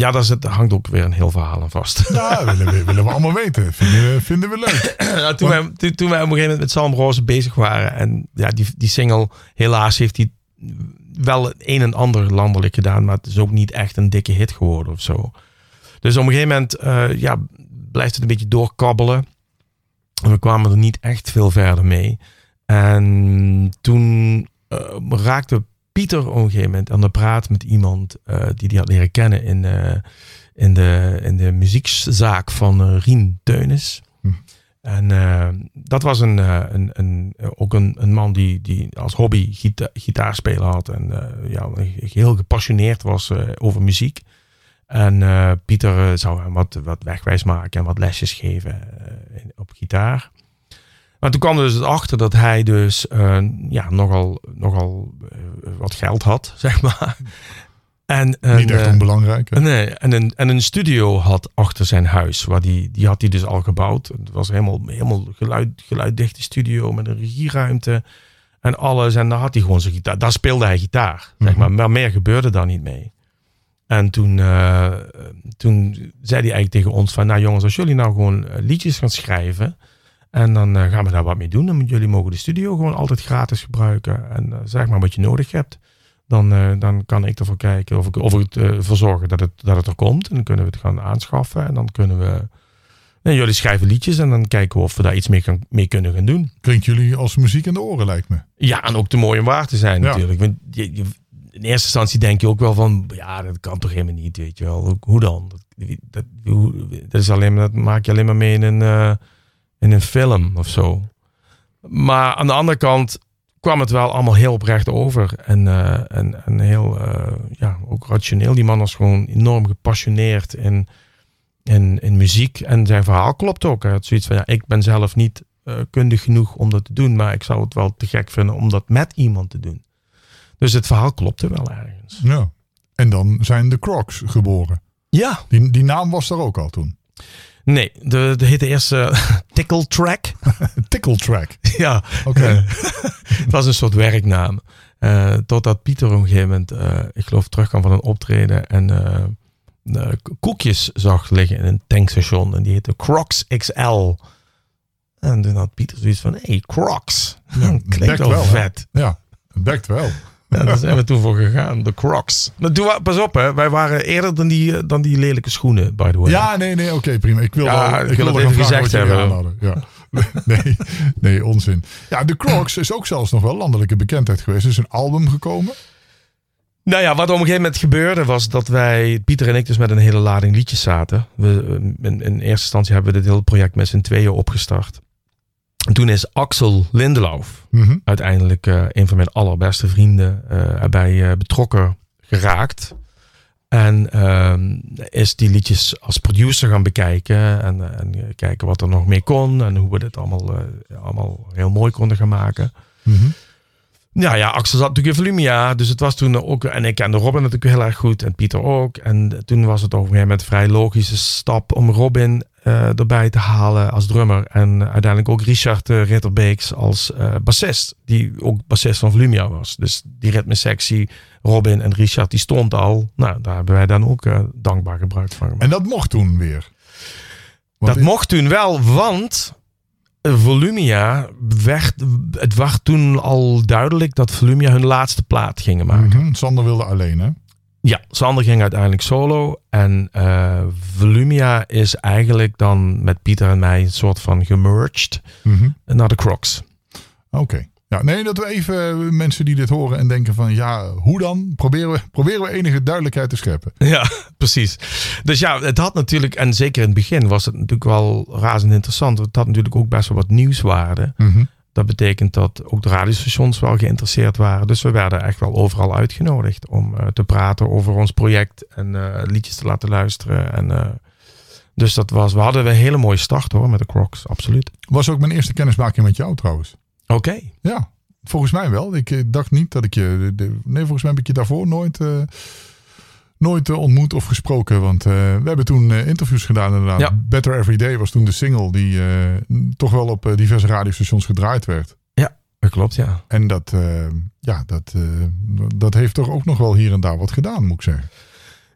ja, daar zit, hangt ook weer een heel verhaal aan vast. Ja, (laughs) willen we, willen we allemaal weten. Vinden we, vinden we leuk. Toen, wij, toen, toen wij op een gegeven moment met Zalmroze bezig waren. En ja, die, die single, helaas heeft hij wel het een en ander landelijk gedaan. Maar het is ook niet echt een dikke hit geworden of zo. Dus op een gegeven moment eh, ja, blijft het een beetje doorkabbelen. En we kwamen er niet echt veel verder mee. En toen eh, raakte Pieter op een gegeven moment aan de praat met iemand eh, die die had leren kennen in, eh, in, de, in de muziekzaak van eh, Rien Teunis. Hm. En dat was een, een, een, ook een, een man die, die als hobby gita gitaarspelen had. En eh, ja, heel gepassioneerd was over muziek. En Pieter zou hem wat, wat wegwijs maken en wat lesjes geven op gitaar. Maar toen kwam er dus achter dat hij dus eh, ja, nogal, nogal eh, wat geld had, (laughs) zeg maar. En, een, Niet echt eh, onbelangrijk. hè? Nee, en een, en een studio had achter zijn huis. Waar die, die had hij dus al gebouwd. Het was helemaal, helemaal geluid, geluiddichte studio met een regieruimte en alles. En daar had hij gewoon zijn gitaar. Daar speelde hij gitaar, zeg maar. Maar meer gebeurde daar niet mee. En toen, toen zei hij eigenlijk tegen ons van... Nou jongens, als jullie nou gewoon liedjes gaan schrijven... En dan eh, gaan we daar wat mee doen. Dan jullie mogen de studio gewoon altijd gratis gebruiken. En eh, zeg maar wat je nodig hebt. Dan, eh, dan kan ik ervoor kijken of ik, of ik het ervoor zorgen dat het, dat het er komt. En dan kunnen we het gaan aanschaffen. En dan kunnen we. En jullie schrijven liedjes en dan kijken we of we daar iets mee, mee kunnen gaan doen. Klinkt jullie als muziek in de oren, lijkt me. Ja, en ook te mooi om waar te zijn Ja. natuurlijk. Want je, je- in eerste instantie denk je ook wel van, ja, dat kan toch helemaal niet, weet je wel. Hoe, dan? Dat, dat, dat, is alleen maar, dat maak je alleen maar mee in een, in een film of zo. Maar aan de andere kant kwam het wel allemaal heel oprecht over. En, eh, en, en heel, eh, ja, ook rationeel. Die man was gewoon enorm gepassioneerd in, in, in muziek. En zijn verhaal klopt ook. Hij had zoiets van, ja, ik ben zelf niet eh, kundig genoeg om dat te doen. Maar ik zou het wel te gek vinden om dat met iemand te doen. Dus het verhaal klopte wel ergens. Ja. En dan zijn de Crocs geboren. Ja. Die, die naam was er ook al toen. Nee, de, de heette eerst eh, (laughs) Tickle Track. (laughs) Tickle Track. (laughs) ja. Oké. Eh, het was een soort werknaam. Eh, totdat Pieter op een gegeven moment, eh, ik geloof, terugkwam van een optreden en koekjes zag liggen in een tankstation. En die heette Crocs XL. En toen had Pieter zoiets van, hey, Crocs. Ja, Klinkt wel hè? vet. Ja, het bekt wel. Ja, daar zijn we toen voor gegaan, de Crocs. Pas op, hè, wij waren eerder dan die, eh, dan die lelijke schoenen, by the way. Ja, nee, nee, oké, prima. Ik wil Ja, wel, ik wil even gezegd hebben. Ja. (laughs) Nee, nee, onzin. Ja, de Crocs is ook zelfs nog wel landelijke bekendheid geweest. Er is een album gekomen. Nou ja, wat op een gegeven moment gebeurde was dat wij, Pieter en ik, dus met een hele lading liedjes zaten. We, eh, in, in eerste instantie hebben we dit hele project met z'n tweeën opgestart. En toen is Axel Lindelauf Mhm. uiteindelijk eh, een van mijn allerbeste vrienden eh, erbij eh, betrokken geraakt. En ehm, is die liedjes als producer gaan bekijken en, en kijken wat er nog mee kon en hoe we dit allemaal, allemaal heel mooi konden gaan maken. Mhm. Ja, ja, Axel zat natuurlijk in Volumia. Dus het was toen ook... En ik kende Robin natuurlijk heel erg goed. En Pieter ook. En toen was het op een gegeven moment een vrij logische stap... om Robin erbij te halen als drummer. En uiteindelijk ook Richard uh, Ritterbeeks als eh, bassist. Die ook bassist van Volumia was. Dus die ritmesectie, Robin en Richard, die stond al. Nou, daar hebben wij dan ook eh, dankbaar gebruik van gemaakt. En dat mocht toen weer. Want Dat mocht toen wel, want Volumia werd, het was toen al duidelijk dat Volumia hun laatste plaat gingen maken. Mhm, Sander wilde alleen, hè? Ja, Sander ging uiteindelijk solo en eh, Volumia is eigenlijk dan met Pieter en mij een soort van gemerged Mhm. naar de Crocs. Oké. Ja, nee, dat we even eh, mensen die dit horen en denken van ja, hoe dan? Proberen we, proberen we enige duidelijkheid te scheppen. (laughs) Ja, precies. Dus ja, het had natuurlijk, en zeker in het begin was het natuurlijk wel razend interessant. Het had natuurlijk ook best wel wat nieuwswaarde. Mhm. Dat betekent dat ook de radiostations wel geïnteresseerd waren. Dus we werden echt wel overal uitgenodigd om eh, te praten over ons project en eh, liedjes te laten luisteren. En, eh, dus dat was, we hadden een hele mooie start hoor met de Crocs, absoluut. Was ook mijn eerste kennismaking met jou trouwens. Oké. Ja, volgens mij wel. Ik dacht niet dat ik je. nee, volgens mij heb ik je daarvoor nooit, nooit eh, ontmoet of gesproken. Want eh, we hebben toen eh, interviews gedaan. Inderdaad. Ja. Better Every Day was toen de single die toch wel op diverse radiostations gedraaid werd. Dat klopt, ja. En dat, ja, dat, dat heeft toch ook nog wel hier en daar wat gedaan, moet ik zeggen.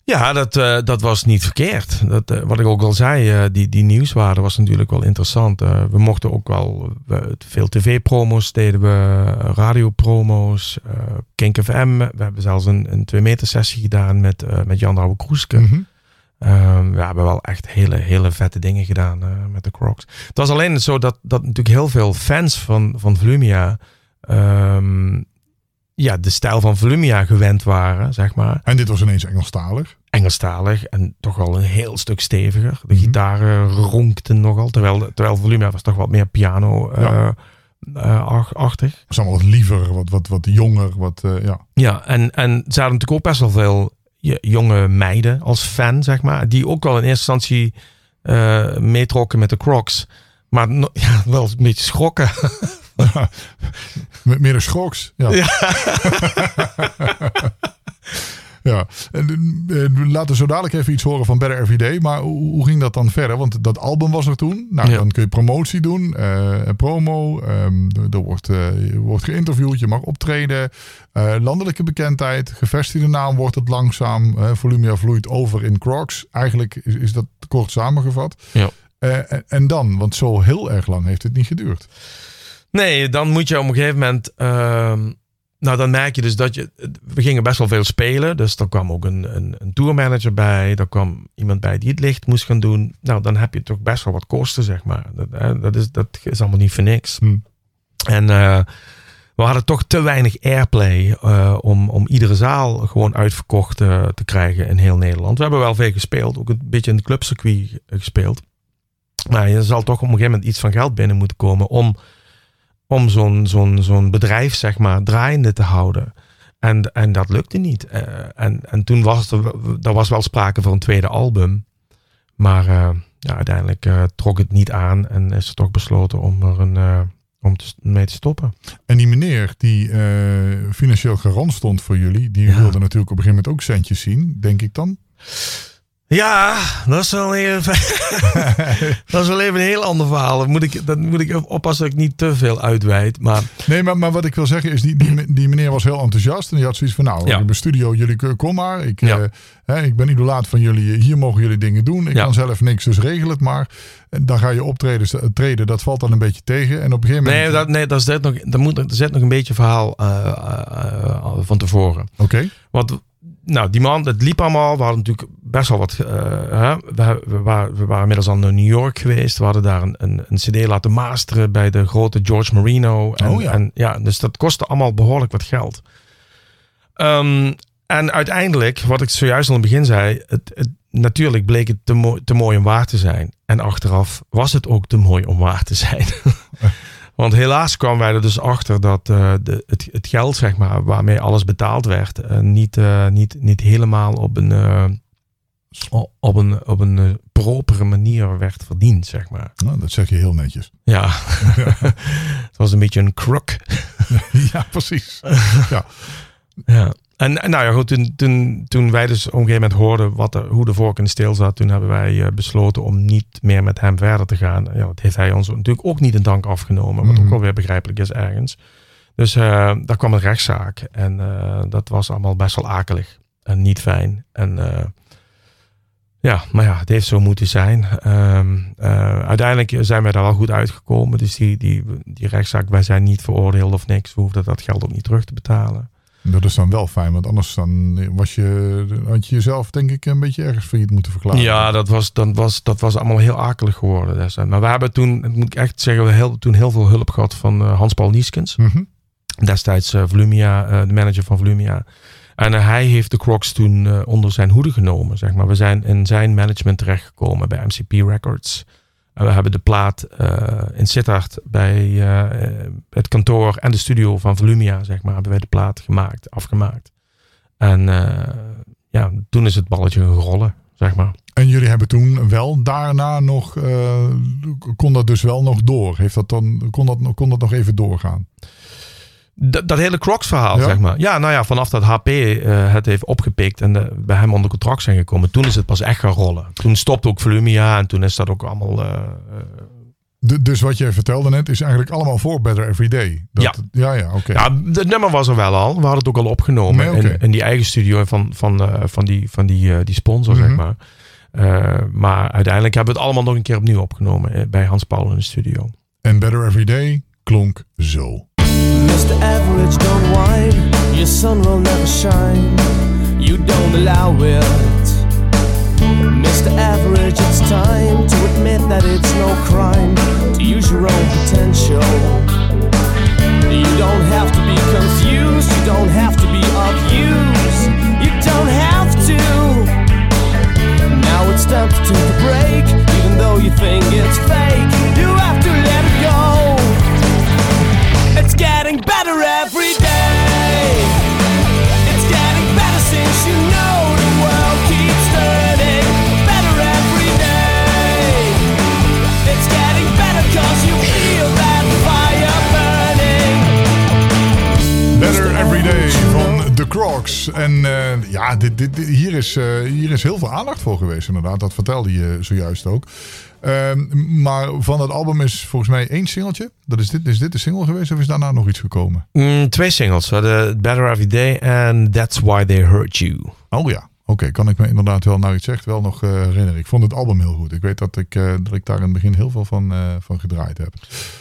Ja, dat, eh, dat was niet verkeerd. Dat, eh, wat ik ook al zei, eh, die, die nieuwswaarde was natuurlijk wel interessant. We mochten ook wel we, veel tv-promo's deden we, radiopromo's, eh Kink FM. We hebben zelfs een, een twee meter sessie gedaan met, met Jan Douwe Kroeske. Mhm. Ehm, we hebben wel echt hele, hele vette dingen gedaan met de Crocs. Het was alleen zo dat, dat natuurlijk heel veel fans van, van Volumia... ehm, ja, de stijl van Volumia gewend waren, zeg maar. En dit was ineens Engelstalig. Engelstalig en toch wel een heel stuk steviger. De Mhm. gitaren ronkten nogal, terwijl, terwijl Volumia was toch wat meer piano eh, Ja. eh, ach- achtig. Allemaal wat liever, wat, wat, wat jonger. Wat, eh, ja. Ja, en, en ze hadden natuurlijk ook best wel veel jonge meiden als fan, zeg maar. Die ook wel in eerste instantie meetrokken met de Crocs. Maar no- (laughs) ja, wel een beetje schrokken. (laughs) Met meer de schoks. Ja. (laughs) Ja. En, eh, laten we zo dadelijk even iets horen van Better Everyday. Maar hoe, ging dat dan verder? Want dat album was er toen. Nou, Ja. dan kun je promotie doen. eh, promo. ehm, er, wordt, eh, je wordt geïnterviewd. Je mag optreden. landelijke bekendheid. Gevestigde naam wordt het langzaam. Volumia vloeit over in Crocs. Eigenlijk is, is dat kort samengevat. Ja. En dan? Want zo heel erg lang heeft het niet geduurd. Nee, dan moet je op een gegeven moment. ehm, nou, dan merk je dus dat je. We gingen best wel veel spelen. Dus er kwam ook een, een, een tourmanager bij. Er kwam iemand bij die het licht moest gaan doen. Nou, dan heb je toch best wel wat kosten, zeg maar. Dat, hè, dat, is, dat is allemaal niet voor niks. Hm. En eh, we hadden toch te weinig airplay eh, om, om iedere zaal gewoon uitverkocht eh, te krijgen in heel Nederland. We hebben wel veel gespeeld, ook een beetje in het clubcircuit gespeeld. Maar je zal toch op een gegeven moment iets van geld binnen moeten komen om, om zo'n zo'n zo'n bedrijf, zeg maar, draaiende te houden. En, en dat lukte niet. Eh, en, en toen was er, er was wel sprake van een tweede album. Maar eh, ja, uiteindelijk eh, trok het niet aan en is er toch besloten om er een, om te, mee te stoppen. En die meneer die financieel garant stond voor jullie, die Ja. wilde natuurlijk op een gegeven moment ook centjes zien, denk ik dan. Ja, dat is wel even, (laughs) dat is wel even een heel ander verhaal. Dat moet ik, dat moet ik oppassen dat ik niet te veel uitweid. Maar Nee, maar, maar wat ik wil zeggen is, die, die, die meneer was heel enthousiast. En die had zoiets van, nou, Ja. ik studio, jullie k- kom maar. Ik, Ja. eh, hè, ik ben idolaat van jullie, hier mogen jullie dingen doen. Ik Ja. kan zelf niks, dus regel het maar. En dan ga je optreden, treden, dat valt dan een beetje tegen. En op een gegeven nee, moment... dat, nee dat is net nog, dat moet, er zit nog een beetje verhaal eh, eh, eh, van tevoren. Oké, Want nou, die man, het liep allemaal. We hadden natuurlijk best wel wat. eh, hè? We, we, waren, we waren inmiddels al naar New York geweest. We hadden daar een, een, een CD laten masteren bij de grote George Marino. En, Oh ja. En, ja, dus dat kostte allemaal behoorlijk wat geld. Ehm, en uiteindelijk, wat ik zojuist al in het begin zei, het, het, natuurlijk bleek het te, mooi- te mooi om waar te zijn. En achteraf was het ook te mooi om waar te zijn. (laughs) Want helaas kwamen wij er dus achter dat eh, de, het, het geld, zeg maar, waarmee alles betaald werd, eh, niet, eh, niet, niet helemaal op een, op een, op een propere manier werd verdiend, zeg maar. nou, dat zeg je heel netjes. (laughs) Ja, het was een beetje een crook. (laughs) ja, precies. (laughs) Ja. Ja. En, en nou ja, goed, toen, toen, toen wij dus op een gegeven moment hoorden wat er, hoe de vork in de steel zat, toen hebben wij eh, besloten om niet meer met hem verder te gaan. Ja, dat heeft hij ons natuurlijk ook niet in dank afgenomen, wat Mhm. ook wel weer begrijpelijk is ergens. Dus eh, daar kwam een rechtszaak en eh, dat was allemaal best wel akelig en niet fijn. En ja, maar ja, het heeft zo moeten zijn. Ehm, eh, uiteindelijk zijn wij daar wel goed uitgekomen. Dus die, die, die rechtszaak, wij zijn niet veroordeeld of niks. We hoefden dat geld ook niet terug te betalen. Dat is dan wel fijn, want anders dan was je, had je jezelf denk ik een beetje ergens failliet moeten verklaren. Ja, dat was, dat, was, dat was allemaal heel akelig geworden. destijds. Maar we hebben toen, moet ik echt zeggen, we heel, toen heel veel hulp gehad van eh, Hans-Paul Nieskens. Mhm. Destijds eh, Volumia, eh, de manager van Volumia. En hij heeft de Crocs toen onder zijn hoede genomen. Zeg maar. We zijn in zijn management terechtgekomen bij MCP Records. We hebben de plaat eh, in Sittard bij eh, het kantoor en de studio van Volumia, zeg maar, hebben wij de plaat gemaakt, afgemaakt. En eh, ja, toen is het balletje rollen, zeg maar. En jullie hebben toen wel daarna nog, kon dat dus wel nog door? Heeft dat dan, kon, dat, kon dat nog even doorgaan? Dat, dat hele Crocs verhaal, Ja. zeg maar. Ja, nou ja, vanaf dat HP eh, het heeft opgepikt en eh, bij hem onder contract zijn gekomen, toen is het pas echt gaan rollen. Toen stopte ook Volumia en toen is dat ook allemaal... eh, Du- dus wat jij vertelde net is eigenlijk allemaal voor Better Every Day. Dat, ja. Ja, oké. Ja, het nummer was er wel al. We hadden het ook al opgenomen Nee, in, in die eigen studio van, van, van, die, van die, die sponsor, Mhm. zeg maar. Eh, maar uiteindelijk hebben we het allemaal nog een keer opnieuw opgenomen bij Hans Paul in de studio. En Better Every Day klonk zo. just average, don't whine. Your sun will never shine, you don't allow it. Mr. Average, it's time to admit that it's no crime to use your own potential. You don't have to be confused, you don't have to be abused, you don't have to. Now it's time to take a break, even though you think it's fake. You have to let It's getting better every day. It's getting better since you know the world keeps turning. Better every day. It's getting better cause you feel that fire burning. Better every day van The Crocs. En eh, ja, hier, is, eh, hier is heel veel aandacht voor geweest inderdaad. Dat vertelde je zojuist ook. Ehm, maar van het album is volgens mij één singeltje. Dat is, dit, is dit de single geweest of is daarna nog iets gekomen? Mm, twee singles. We hadden Better Every Day en That's Why They Hurt You. Oh ja, oké. kan ik me inderdaad wel, nou iets zegt, wel nog eh, herinneren. Ik vond het album heel goed. Ik weet dat ik, eh, dat ik daar in het begin heel veel van, eh, van gedraaid heb.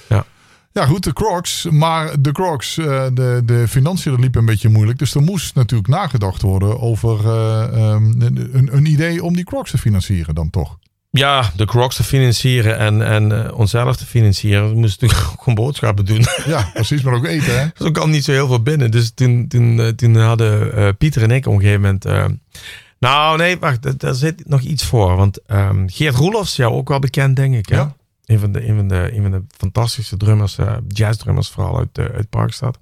Ja. Ja, goed, de Crocs. Maar de Crocs, de, de financiën dat liep een beetje moeilijk. Dus er moest natuurlijk nagedacht worden over eh, ehm, een, een idee om die Crocs te financieren dan toch. Ja, de Crocs te financieren en, en eh, onszelf te financieren. We moesten natuurlijk (laughs) ook gewoon boodschappen doen. (laughs) Ja, precies, maar ook eten hè. Dus er kwam niet zo heel veel binnen. Dus toen, toen, eh, toen hadden eh, Pieter en ik op een gegeven moment... nou, nee, wacht. Daar zit nog iets voor. Want ehm, Geert Roelofs, jou ook wel bekend, denk ik. Hè? Ja. Een, van de, een, van de, een van de fantastische drummers, jazzdrummers vooral uit, uit Parkstad.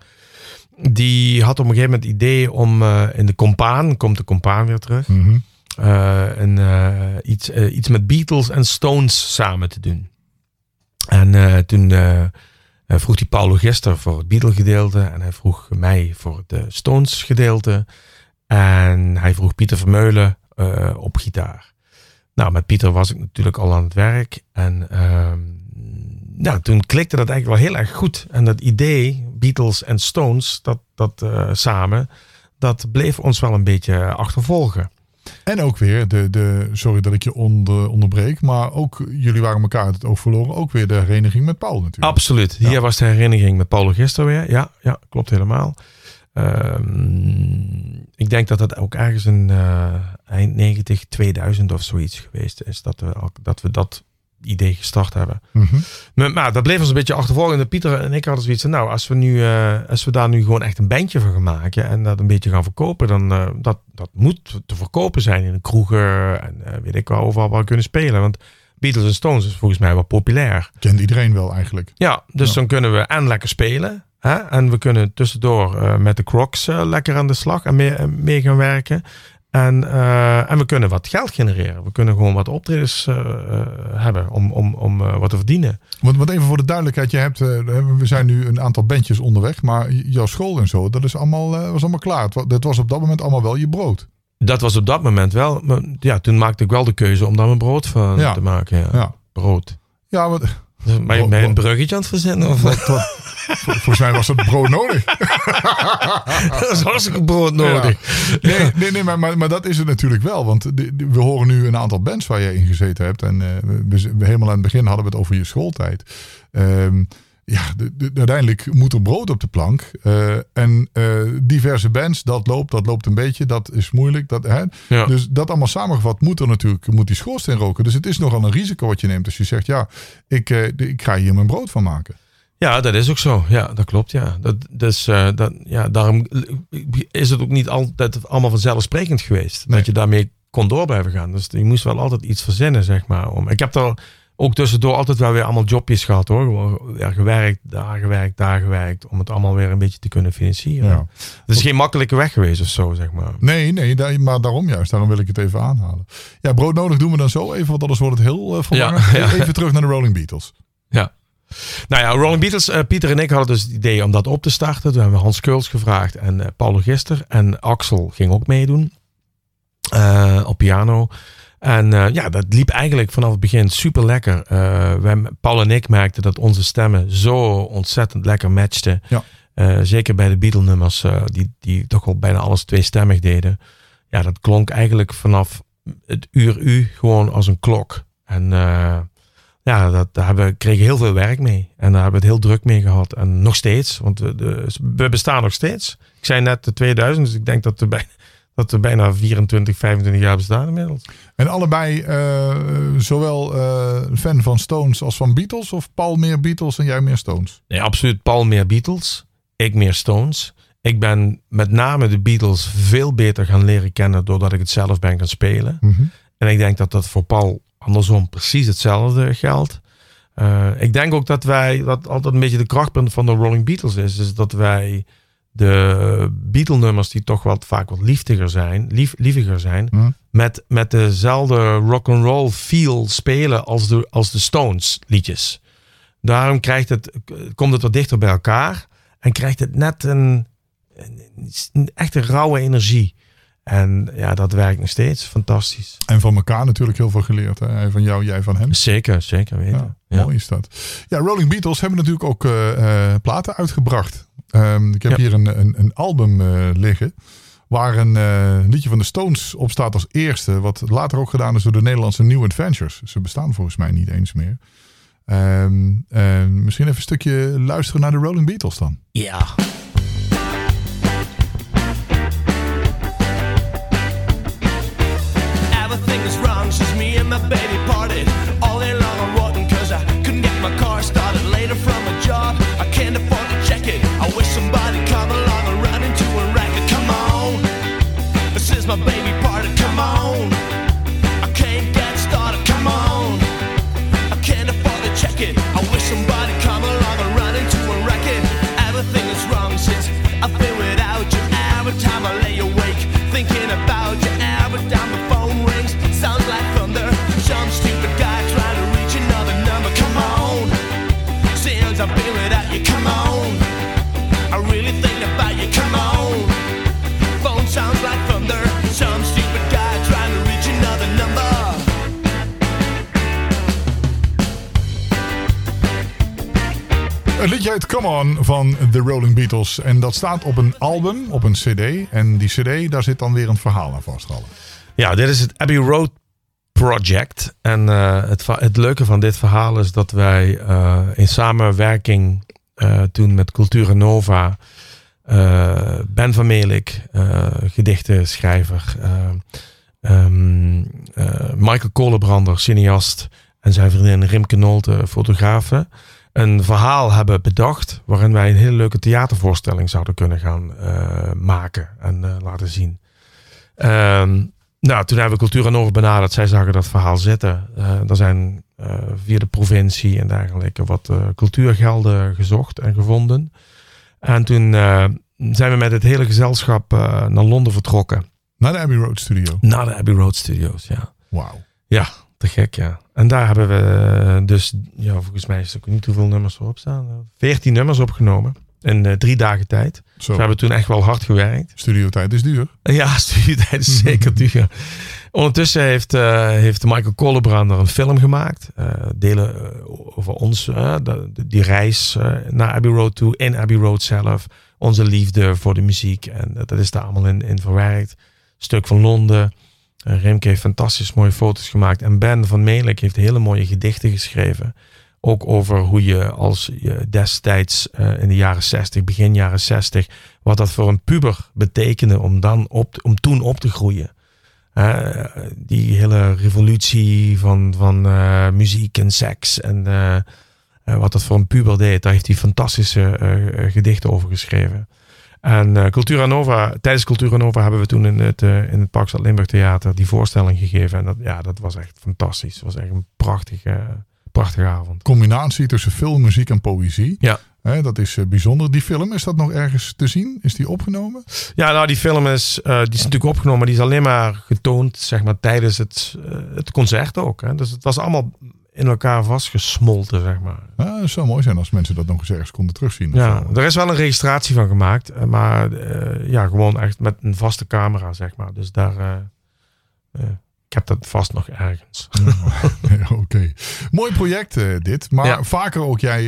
Die had op een gegeven moment het idee om in de Compaan, komt de Compaan weer terug... Eh, een, eh, iets, eh, iets met Beatles en Stones samen te doen. En eh, toen eh, eh, vroeg hij Paulo Gister voor het Beatle gedeelte en hij vroeg mij voor eh, Stones gedeelte. En hij vroeg Pieter Vermeulen eh, op gitaar. Nou, met Pieter was ik natuurlijk al aan het werk. En ehm, nou, toen klikte dat eigenlijk wel heel erg goed. En dat idee, Beatles en Stones, dat, dat eh, samen, dat bleef ons wel een beetje achtervolgen. En ook weer, de, de, sorry dat ik je onder, onderbreek, maar ook jullie waren elkaar het oog verloren. Ook weer de hereniging met Paul natuurlijk. Absoluut. Hier was de herinnering met Paulo Gister weer. Ja, ja klopt helemaal. Ehm, ik denk dat dat ook ergens in eh, eind 90, 2000 of zoiets geweest is. Dat we, dat, we dat idee gestart hebben. Mhm. Maar, maar dat bleef ons een beetje achtervolgen. En Pieter en ik hadden zoiets van, nou, als we, nu, eh, als we daar nu gewoon echt een bandje van gaan maken en dat een beetje gaan verkopen, dan uh, dat, dat moet te verkopen zijn in de kroegen en uh, weet ik wel, overal waar we kunnen spelen. Want Beatles en Stones is volgens mij wel populair. Kent iedereen wel eigenlijk. Ja, dus ja. dan kunnen we en lekker spelen. Hè? En we kunnen tussendoor met de Crocs lekker aan de slag en mee, mee gaan werken. En, uh, en we kunnen wat geld genereren. We kunnen gewoon wat optredens uh, uh, hebben om, om, om wat te verdienen. Want, want even voor de duidelijkheid, je hebt, we zijn nu een aantal bandjes onderweg, maar jouw school en zo, dat is allemaal, was allemaal klaar. Dat was op dat moment allemaal wel je brood. Dat was op dat moment wel. Maar ja, toen maakte ik wel de keuze om daar mijn brood van ja. te maken. Ja. ja. Brood. Ja, maar... Ben je bij een bruggetje aan het verzinnen? Of? Wat, wat, volgens mij was dat brood nodig. (laughs) dat is hartstikke brood nodig. Ja. Nee, nee, nee maar, maar, maar, dat is het natuurlijk wel. Want we horen nu een aantal bands waar je in gezeten hebt. En uh, we, we, helemaal aan het begin hadden we het over je schooltijd. Um, ja, de, de, uiteindelijk moet er brood op de plank. Uh, en uh, diverse bands, dat loopt, dat loopt een beetje. Dat is moeilijk. Dat, hè? Ja. Dus dat allemaal samengevat moet er natuurlijk, moet die schoorsteen roken. Dus het is nogal een risico wat je neemt als je zegt, ja, ik, uh, ik ga hier mijn brood van maken. Ja, dat is ook zo. Ja, dat klopt. Ja. Dat, dus dat, ja, daarom is het ook niet altijd allemaal vanzelfsprekend geweest. Nee. Dat je daarmee kon door blijven gaan. Dus je moest wel altijd iets verzinnen, zeg maar. Om. Ik heb er ook tussendoor altijd wel weer allemaal jobjes gehad hoor. Gewoon ja, gewerkt, daar gewerkt, daar gewerkt. Om het allemaal weer een beetje te kunnen financieren. Ja. Het is geen makkelijke weg geweest of zo, zeg maar. Nee, nee, daar, maar daarom juist. Daarom wil ik het even aanhalen. Ja, brood nodig doen we dan zo even, want anders wordt het heel uh, verwarrend. Ja, ja. Even terug naar de Rolling Beatles. Ja. Nou ja, Rolling Beatles, uh, Pieter en ik hadden dus het idee om dat op te starten. Toen hebben we Hans Keuls gevraagd en uh, Paul Gister. En Axel ging ook meedoen op piano. En uh, ja, dat liep eigenlijk vanaf het begin super lekker. Uh, wij, Paul en ik merkten dat onze stemmen zo ontzettend lekker matchten. Ja. Uh, zeker bij de Beatle nummers, die, die toch al bijna alles tweestemmig deden. Ja, dat klonk eigenlijk vanaf het uur u gewoon als een klok. En ja, dat, daar hebben we, kregen heel veel werk mee. En daar hebben we het heel druk mee gehad. En nog steeds, want we, de, we bestaan nog steeds. Ik zei net de 2000, dus ik denk dat we bij, dat we bijna 24, 25 jaar bestaan inmiddels. En allebei uh, zowel uh, fan van Stones als van Beatles? Of Paul meer Beatles en jij meer Stones? Nee, absoluut Paul meer Beatles. Ik meer Stones. Ik ben met name de Beatles veel beter gaan leren kennen doordat ik het zelf ben gaan spelen. Mm -hmm. En ik denk dat dat voor Paul andersom precies hetzelfde geldt. Uh, ik denk ook dat wij, dat altijd een beetje de krachtpunt van de Rolling Beatles is, is dat wij de Beatle-nummers die toch wat vaak wat liefdiger zijn, lief, lieviger zijn, mm. met, met dezelfde rock and roll feel spelen als de, als de Stones liedjes. Daarom krijgt het, komt het wat dichter bij elkaar en krijgt het net een, een echte rauwe energie. En ja, dat werkt nog steeds. Fantastisch. En van elkaar natuurlijk heel veel geleerd. Hè? Van jou, jij van hem. Zeker, zeker weten. Ja, Ja. Mooi is dat. Ja, Rolling Beatles hebben natuurlijk ook eh, eh, platen uitgebracht. Ehm, ik heb Ja. hier een, een, een album eh, liggen. Waar een eh, liedje van de Stones op staat als eerste. Wat later ook gedaan is door de Nederlandse New Adventures. Ze bestaan volgens mij niet eens meer. Ehm, eh, misschien even een stukje luisteren naar de Rolling Beatles dan. Ja. Van de Rolling Beatles. En dat staat op een album, op een cd. En die cd, daar zit dan weer een verhaal aan vastgehouden. Ja, dit is het Abbey Road Project. En eh, het, het leuke van dit verhaal is dat wij eh, in samenwerking eh, toen met Cultura Nova, Ben van Melik, gedichtenschrijver, eh, ehm, eh, Michael Kolenbrander, cineast, en zijn vriendin Rimke Nolte, fotografe, een verhaal hebben bedacht waarin wij een hele leuke theatervoorstelling zouden kunnen gaan eh, maken en eh, laten zien. Ehm, nou, toen hebben we Cultura Nova benaderd. Zij zagen dat verhaal zitten. Eh, er zijn via de provincie en dergelijke wat cultuurgelden gezocht en gevonden. En toen zijn we met het hele gezelschap naar Londen vertrokken. Naar de Abbey Road Studio. Naar de Abbey Road Studios, ja. Wauw. Ja, te gek, ja. En daar hebben we eh, dus, ja, volgens mij is er ook niet hoeveel nummers erop staan. Veertien nummers opgenomen in eh, drie dagen tijd. Zo, We hebben toen echt wel hard gewerkt. studiotijd is duur. Ja, (laughs) studietijd is zeker (laughs) duur. Ondertussen heeft, eh, heeft Michael Kollebrander een film gemaakt. eh, delen over ons, de- die reis naar Abbey Road toe, in Abbey Road zelf. Onze liefde voor de muziek. En dat is daar allemaal in, in verwerkt. Stuk van Londen. Eh, Remke heeft fantastisch mooie foto's gemaakt. En Ben van Melik heeft hele mooie gedichten geschreven. Ook over hoe je als je destijds eh, in de jaren 60, begin jaren 60, wat dat voor een puber betekende om, dan op, om toen op te groeien. Die hele revolutie van, van eh, muziek en seks en wat dat voor een puber deed, daar heeft hij fantastische gedichten over geschreven. En eh, Cultura Nova, tijdens Cultura Nova hebben we toen in het, eh, in het Parkstad Limburg Theater die voorstelling gegeven. En dat, ja, dat was echt fantastisch. Het was echt een prachtige, prachtige avond. Combinatie tussen film, muziek en poëzie. Ja. Dat is eh, bijzonder. Die film, is dat nog ergens te zien? Is die opgenomen? Ja, nou die film is, die is natuurlijk opgenomen, maar die is alleen maar getoond zeg maar, tijdens het, het concert ook. Hè. Dus het was allemaal in elkaar vastgesmolten, zeg maar. Ah, het zou mooi zijn als mensen dat nog eens ergens konden terugzien. Ja, zo. er is wel een registratie van gemaakt, eh, maar eh, ja, gewoon echt met een vaste camera, zeg maar. Dus daar, eh, ik heb dat vast nog ergens. Ja, (laughs) Oké. Mooi project dit. Maar Ja. vaker ook jij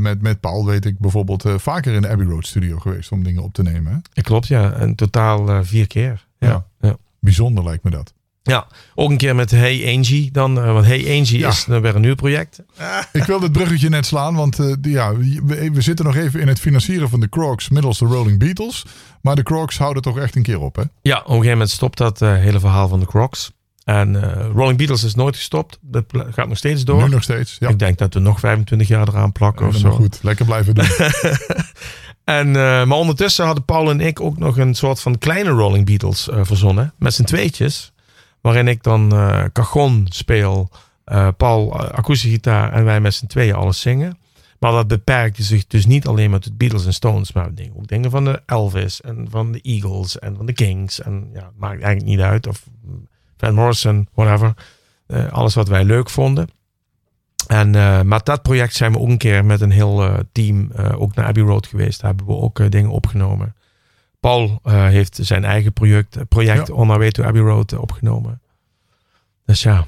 met, met Paul, weet ik bijvoorbeeld, vaker in de Abbey Road Studio geweest om dingen op te nemen. Hè? Klopt, ja. In totaal vier keer. Ja. Ja. Ja. Bijzonder lijkt me dat. Ja. ook een keer met Hey Angie dan. eh, want Hey Angie Ja. is uh, weer een nieuw project. (laughs) Ik wil het bruggetje net slaan, want eh, ja, we, we zitten nog even in het financieren van de Crocs middels de Rolling Beatles. Maar de Crocs houden toch echt een keer op, hè? Ja, op een gegeven moment stopt dat eh, hele verhaal van de Crocs. En eh, Rolling Beatles is nooit gestopt. Dat gaat nog steeds door. Nu nog steeds. Ja, Ik denk dat we nog 25 jaar eraan plakken of zo. goed. Lekker blijven doen. (laughs) En, eh, maar ondertussen hadden Paul en ik ook nog een soort van kleine Rolling Beatles eh, verzonnen. Met z'n tweetjes. Waarin ik dan eh cajon speel. eh, Paul eh, akoestische gitaar en wij met z'n tweeën alles zingen. Maar dat beperkte zich dus niet alleen met de Beatles en Stones. Maar ook dingen van de Elvis en van de Eagles en van de Kings. En ja, maakt eigenlijk niet uit. Of Van Morrison, whatever. Alles wat wij leuk vonden. En eh met dat project zijn we ook een keer met een heel team ook naar Abbey Road geweest. Daar hebben we ook dingen opgenomen. Paul eh, heeft zijn eigen project, project Ja. On Our Way to Abbey Road eh, opgenomen. Dus ja,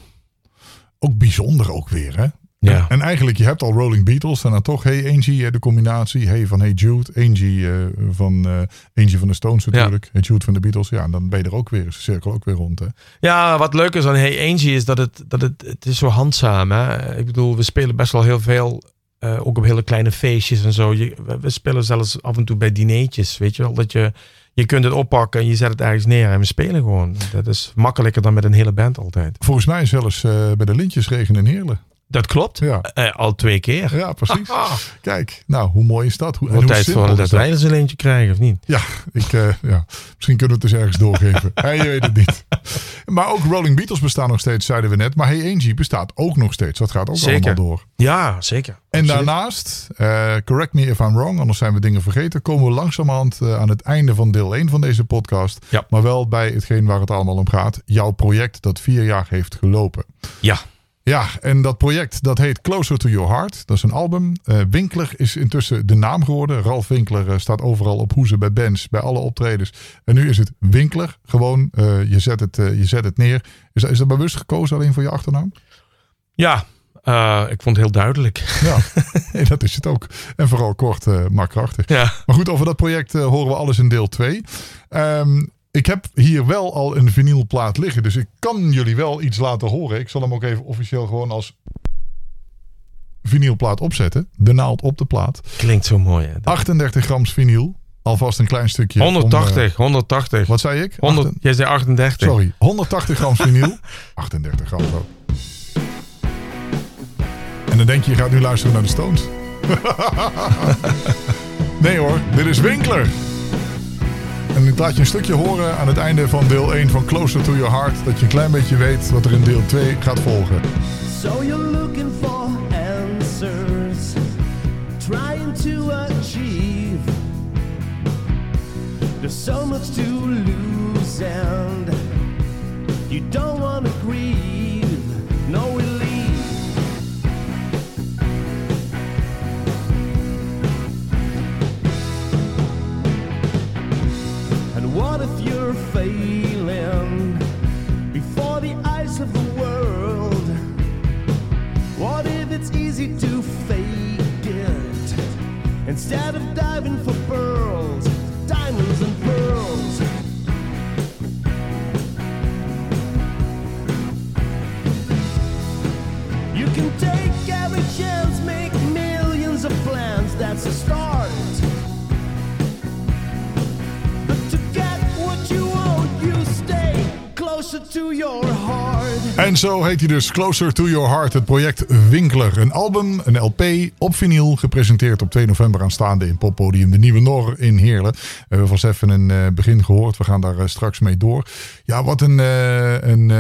Ook bijzonder ook weer, hè? ja. En eigenlijk, je hebt al Rolling Beatles en dan toch Hey Angie, eh, de combinatie. Hey van Hey Jude, Angie eh, van eh Angie van de Stones natuurlijk. Hey Jude van de Beatles. Ja, en dan ben je er ook weer, is de cirkel ook weer rond. Hè? Ja, wat leuk is aan Hey Angie is dat het, dat het, het is zo handzaam. Hè? Ik bedoel, we spelen best wel heel veel, eh, ook op hele kleine feestjes en zo. Je, we, spelen zelfs af en toe bij dineetjes, weet je wel. Dat je, je kunt het oppakken en je zet het ergens neer en we spelen gewoon. Dat is makkelijker dan met een hele band altijd. Volgens mij zelfs eh, bij de Lintjesregen in Heerlen. Dat klopt. Ja, Eh, al twee keer. ja precies. (laughs) Kijk, nou, hoe mooi is dat? Hoe, wordt hoe tijd voor dat dat? wij eens een eentje krijgen, of niet? Ja, ik, eh, ja, misschien kunnen we het dus ergens doorgeven. (laughs) Hey, je weet het niet. Maar ook Rolling Beatles bestaan nog steeds, zeiden we net. Maar Hey Angie bestaat ook nog steeds. Dat gaat ook Zeker. allemaal door. Ja, zeker. En daarnaast, eh, correct me if I'm wrong, anders zijn we dingen vergeten, komen we langzamerhand aan het einde van deel 1 van deze podcast. Ja. Maar wel bij hetgeen waar het allemaal om gaat. Jouw project dat vier jaar heeft gelopen. Ja, Ja, en dat project dat heet Closer to Your Heart. Dat is een album. Eh, Winkler is intussen de naam geworden. Ralf Winkler eh, staat overal op hoezen bij bands, bij alle optredens. En nu is het Winkler. Gewoon, eh, je, zet het, je zet het neer. Is, dat- is dat bewust gekozen alleen voor je achternaam? ja. Ik vond het heel duidelijk. Ja, nee, (laughs) (laughs) dat is het ook. En vooral kort, maar krachtig. Ja. Maar goed, over dat project horen we alles in deel 2. Ik heb hier wel al een vinylplaat liggen. Dus ik kan jullie wel iets laten horen. Ik zal hem ook even officieel gewoon als vinylplaat opzetten. De naald op de plaat. Klinkt zo mooi. Hè? 38 grams vinyl. Alvast een klein stukje. om, eh, 180, 180. wat zei ik? 100, Achten- jij zei 38. Sorry, 180 grams vinyl. 38 gram zo. En dan denk je, je gaat nu luisteren naar de Stones. (laughs) nee hoor, dit is Winkler. En ik laat je een stukje horen aan het einde van deel 1 van Closer to Your Heart. Dat je een klein beetje weet wat er in deel 2 gaat volgen. So you're looking for answers, trying to achieve. There's so much to lose, and you don't want to grieve. What if you're failing before the eyes of the world? What if it's easy to fake it instead of diving for pearls, diamonds and pearls? You can take every chance, make millions of plans, that's a start. En zo heet hij dus Closer to Your Heart, het project Winkler. Een album, een LP op vinyl, gepresenteerd op 2 november aanstaande in poppodium De Nieuwe Nor in Heerlen. We hebben vast even een eh, begin gehoord, we gaan daar eh, straks mee door. Ja, wat een, eh, een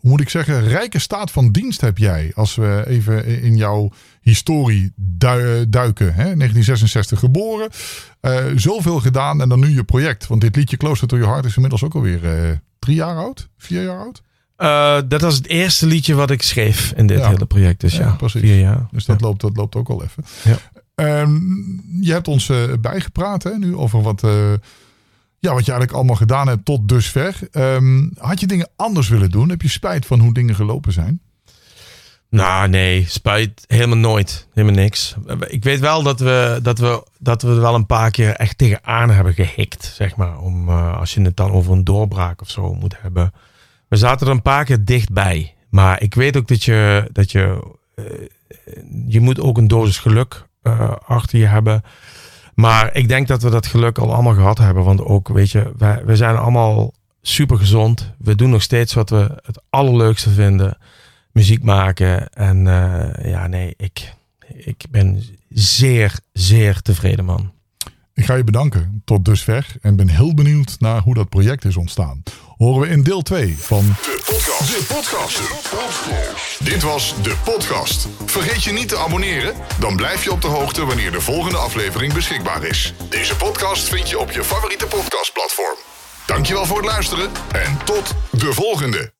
hoe moet ik zeggen, rijke staat van dienst heb jij. Als we even in jouw historie dui- duiken. Hè? 1966 geboren, eh, zoveel gedaan en dan nu je project. Want dit liedje Closer to Your Heart is inmiddels ook alweer eh, drie jaar oud, vier jaar oud. Eh, dat was het eerste liedje wat ik schreef in dit Ja. hele project. Dus Ja, ja, precies. vier jaar. Dus dat, Ja. loopt, dat loopt ook al even. Ja. Ehm, je hebt ons eh, bijgepraat hè, nu over wat, eh, ja, wat je eigenlijk allemaal gedaan hebt tot dusver. Ehm, had je dingen anders willen doen? Heb je spijt van hoe dingen gelopen zijn? Nou, nee, spijt helemaal nooit. Helemaal niks. Ik weet wel dat we, dat we, dat we er wel een paar keer echt tegenaan hebben gehikt, zeg maar. Om, eh, als je het dan over een doorbraak of zo moet hebben. We zaten er een paar keer dichtbij. Maar ik weet ook dat je, dat je, eh, je moet ook een dosis geluk eh, achter je hebben. Maar ik denk dat we dat geluk al allemaal gehad hebben. Want ook, weet je, we zijn allemaal super gezond. We doen nog steeds wat we het allerleukste vinden. Muziek maken. En eh, ja, nee, ik, ik ben zeer, zeer tevreden, man. Ik ga je bedanken tot dusver en ben heel benieuwd naar hoe dat project is ontstaan. Horen we in deel 2 van De podcast. De podcast. Dit was de podcast. Vergeet je niet te abonneren, dan blijf je op de hoogte wanneer de volgende aflevering beschikbaar is. Deze podcast vind je op je favoriete podcastplatform. Dankjewel voor het luisteren en tot de volgende.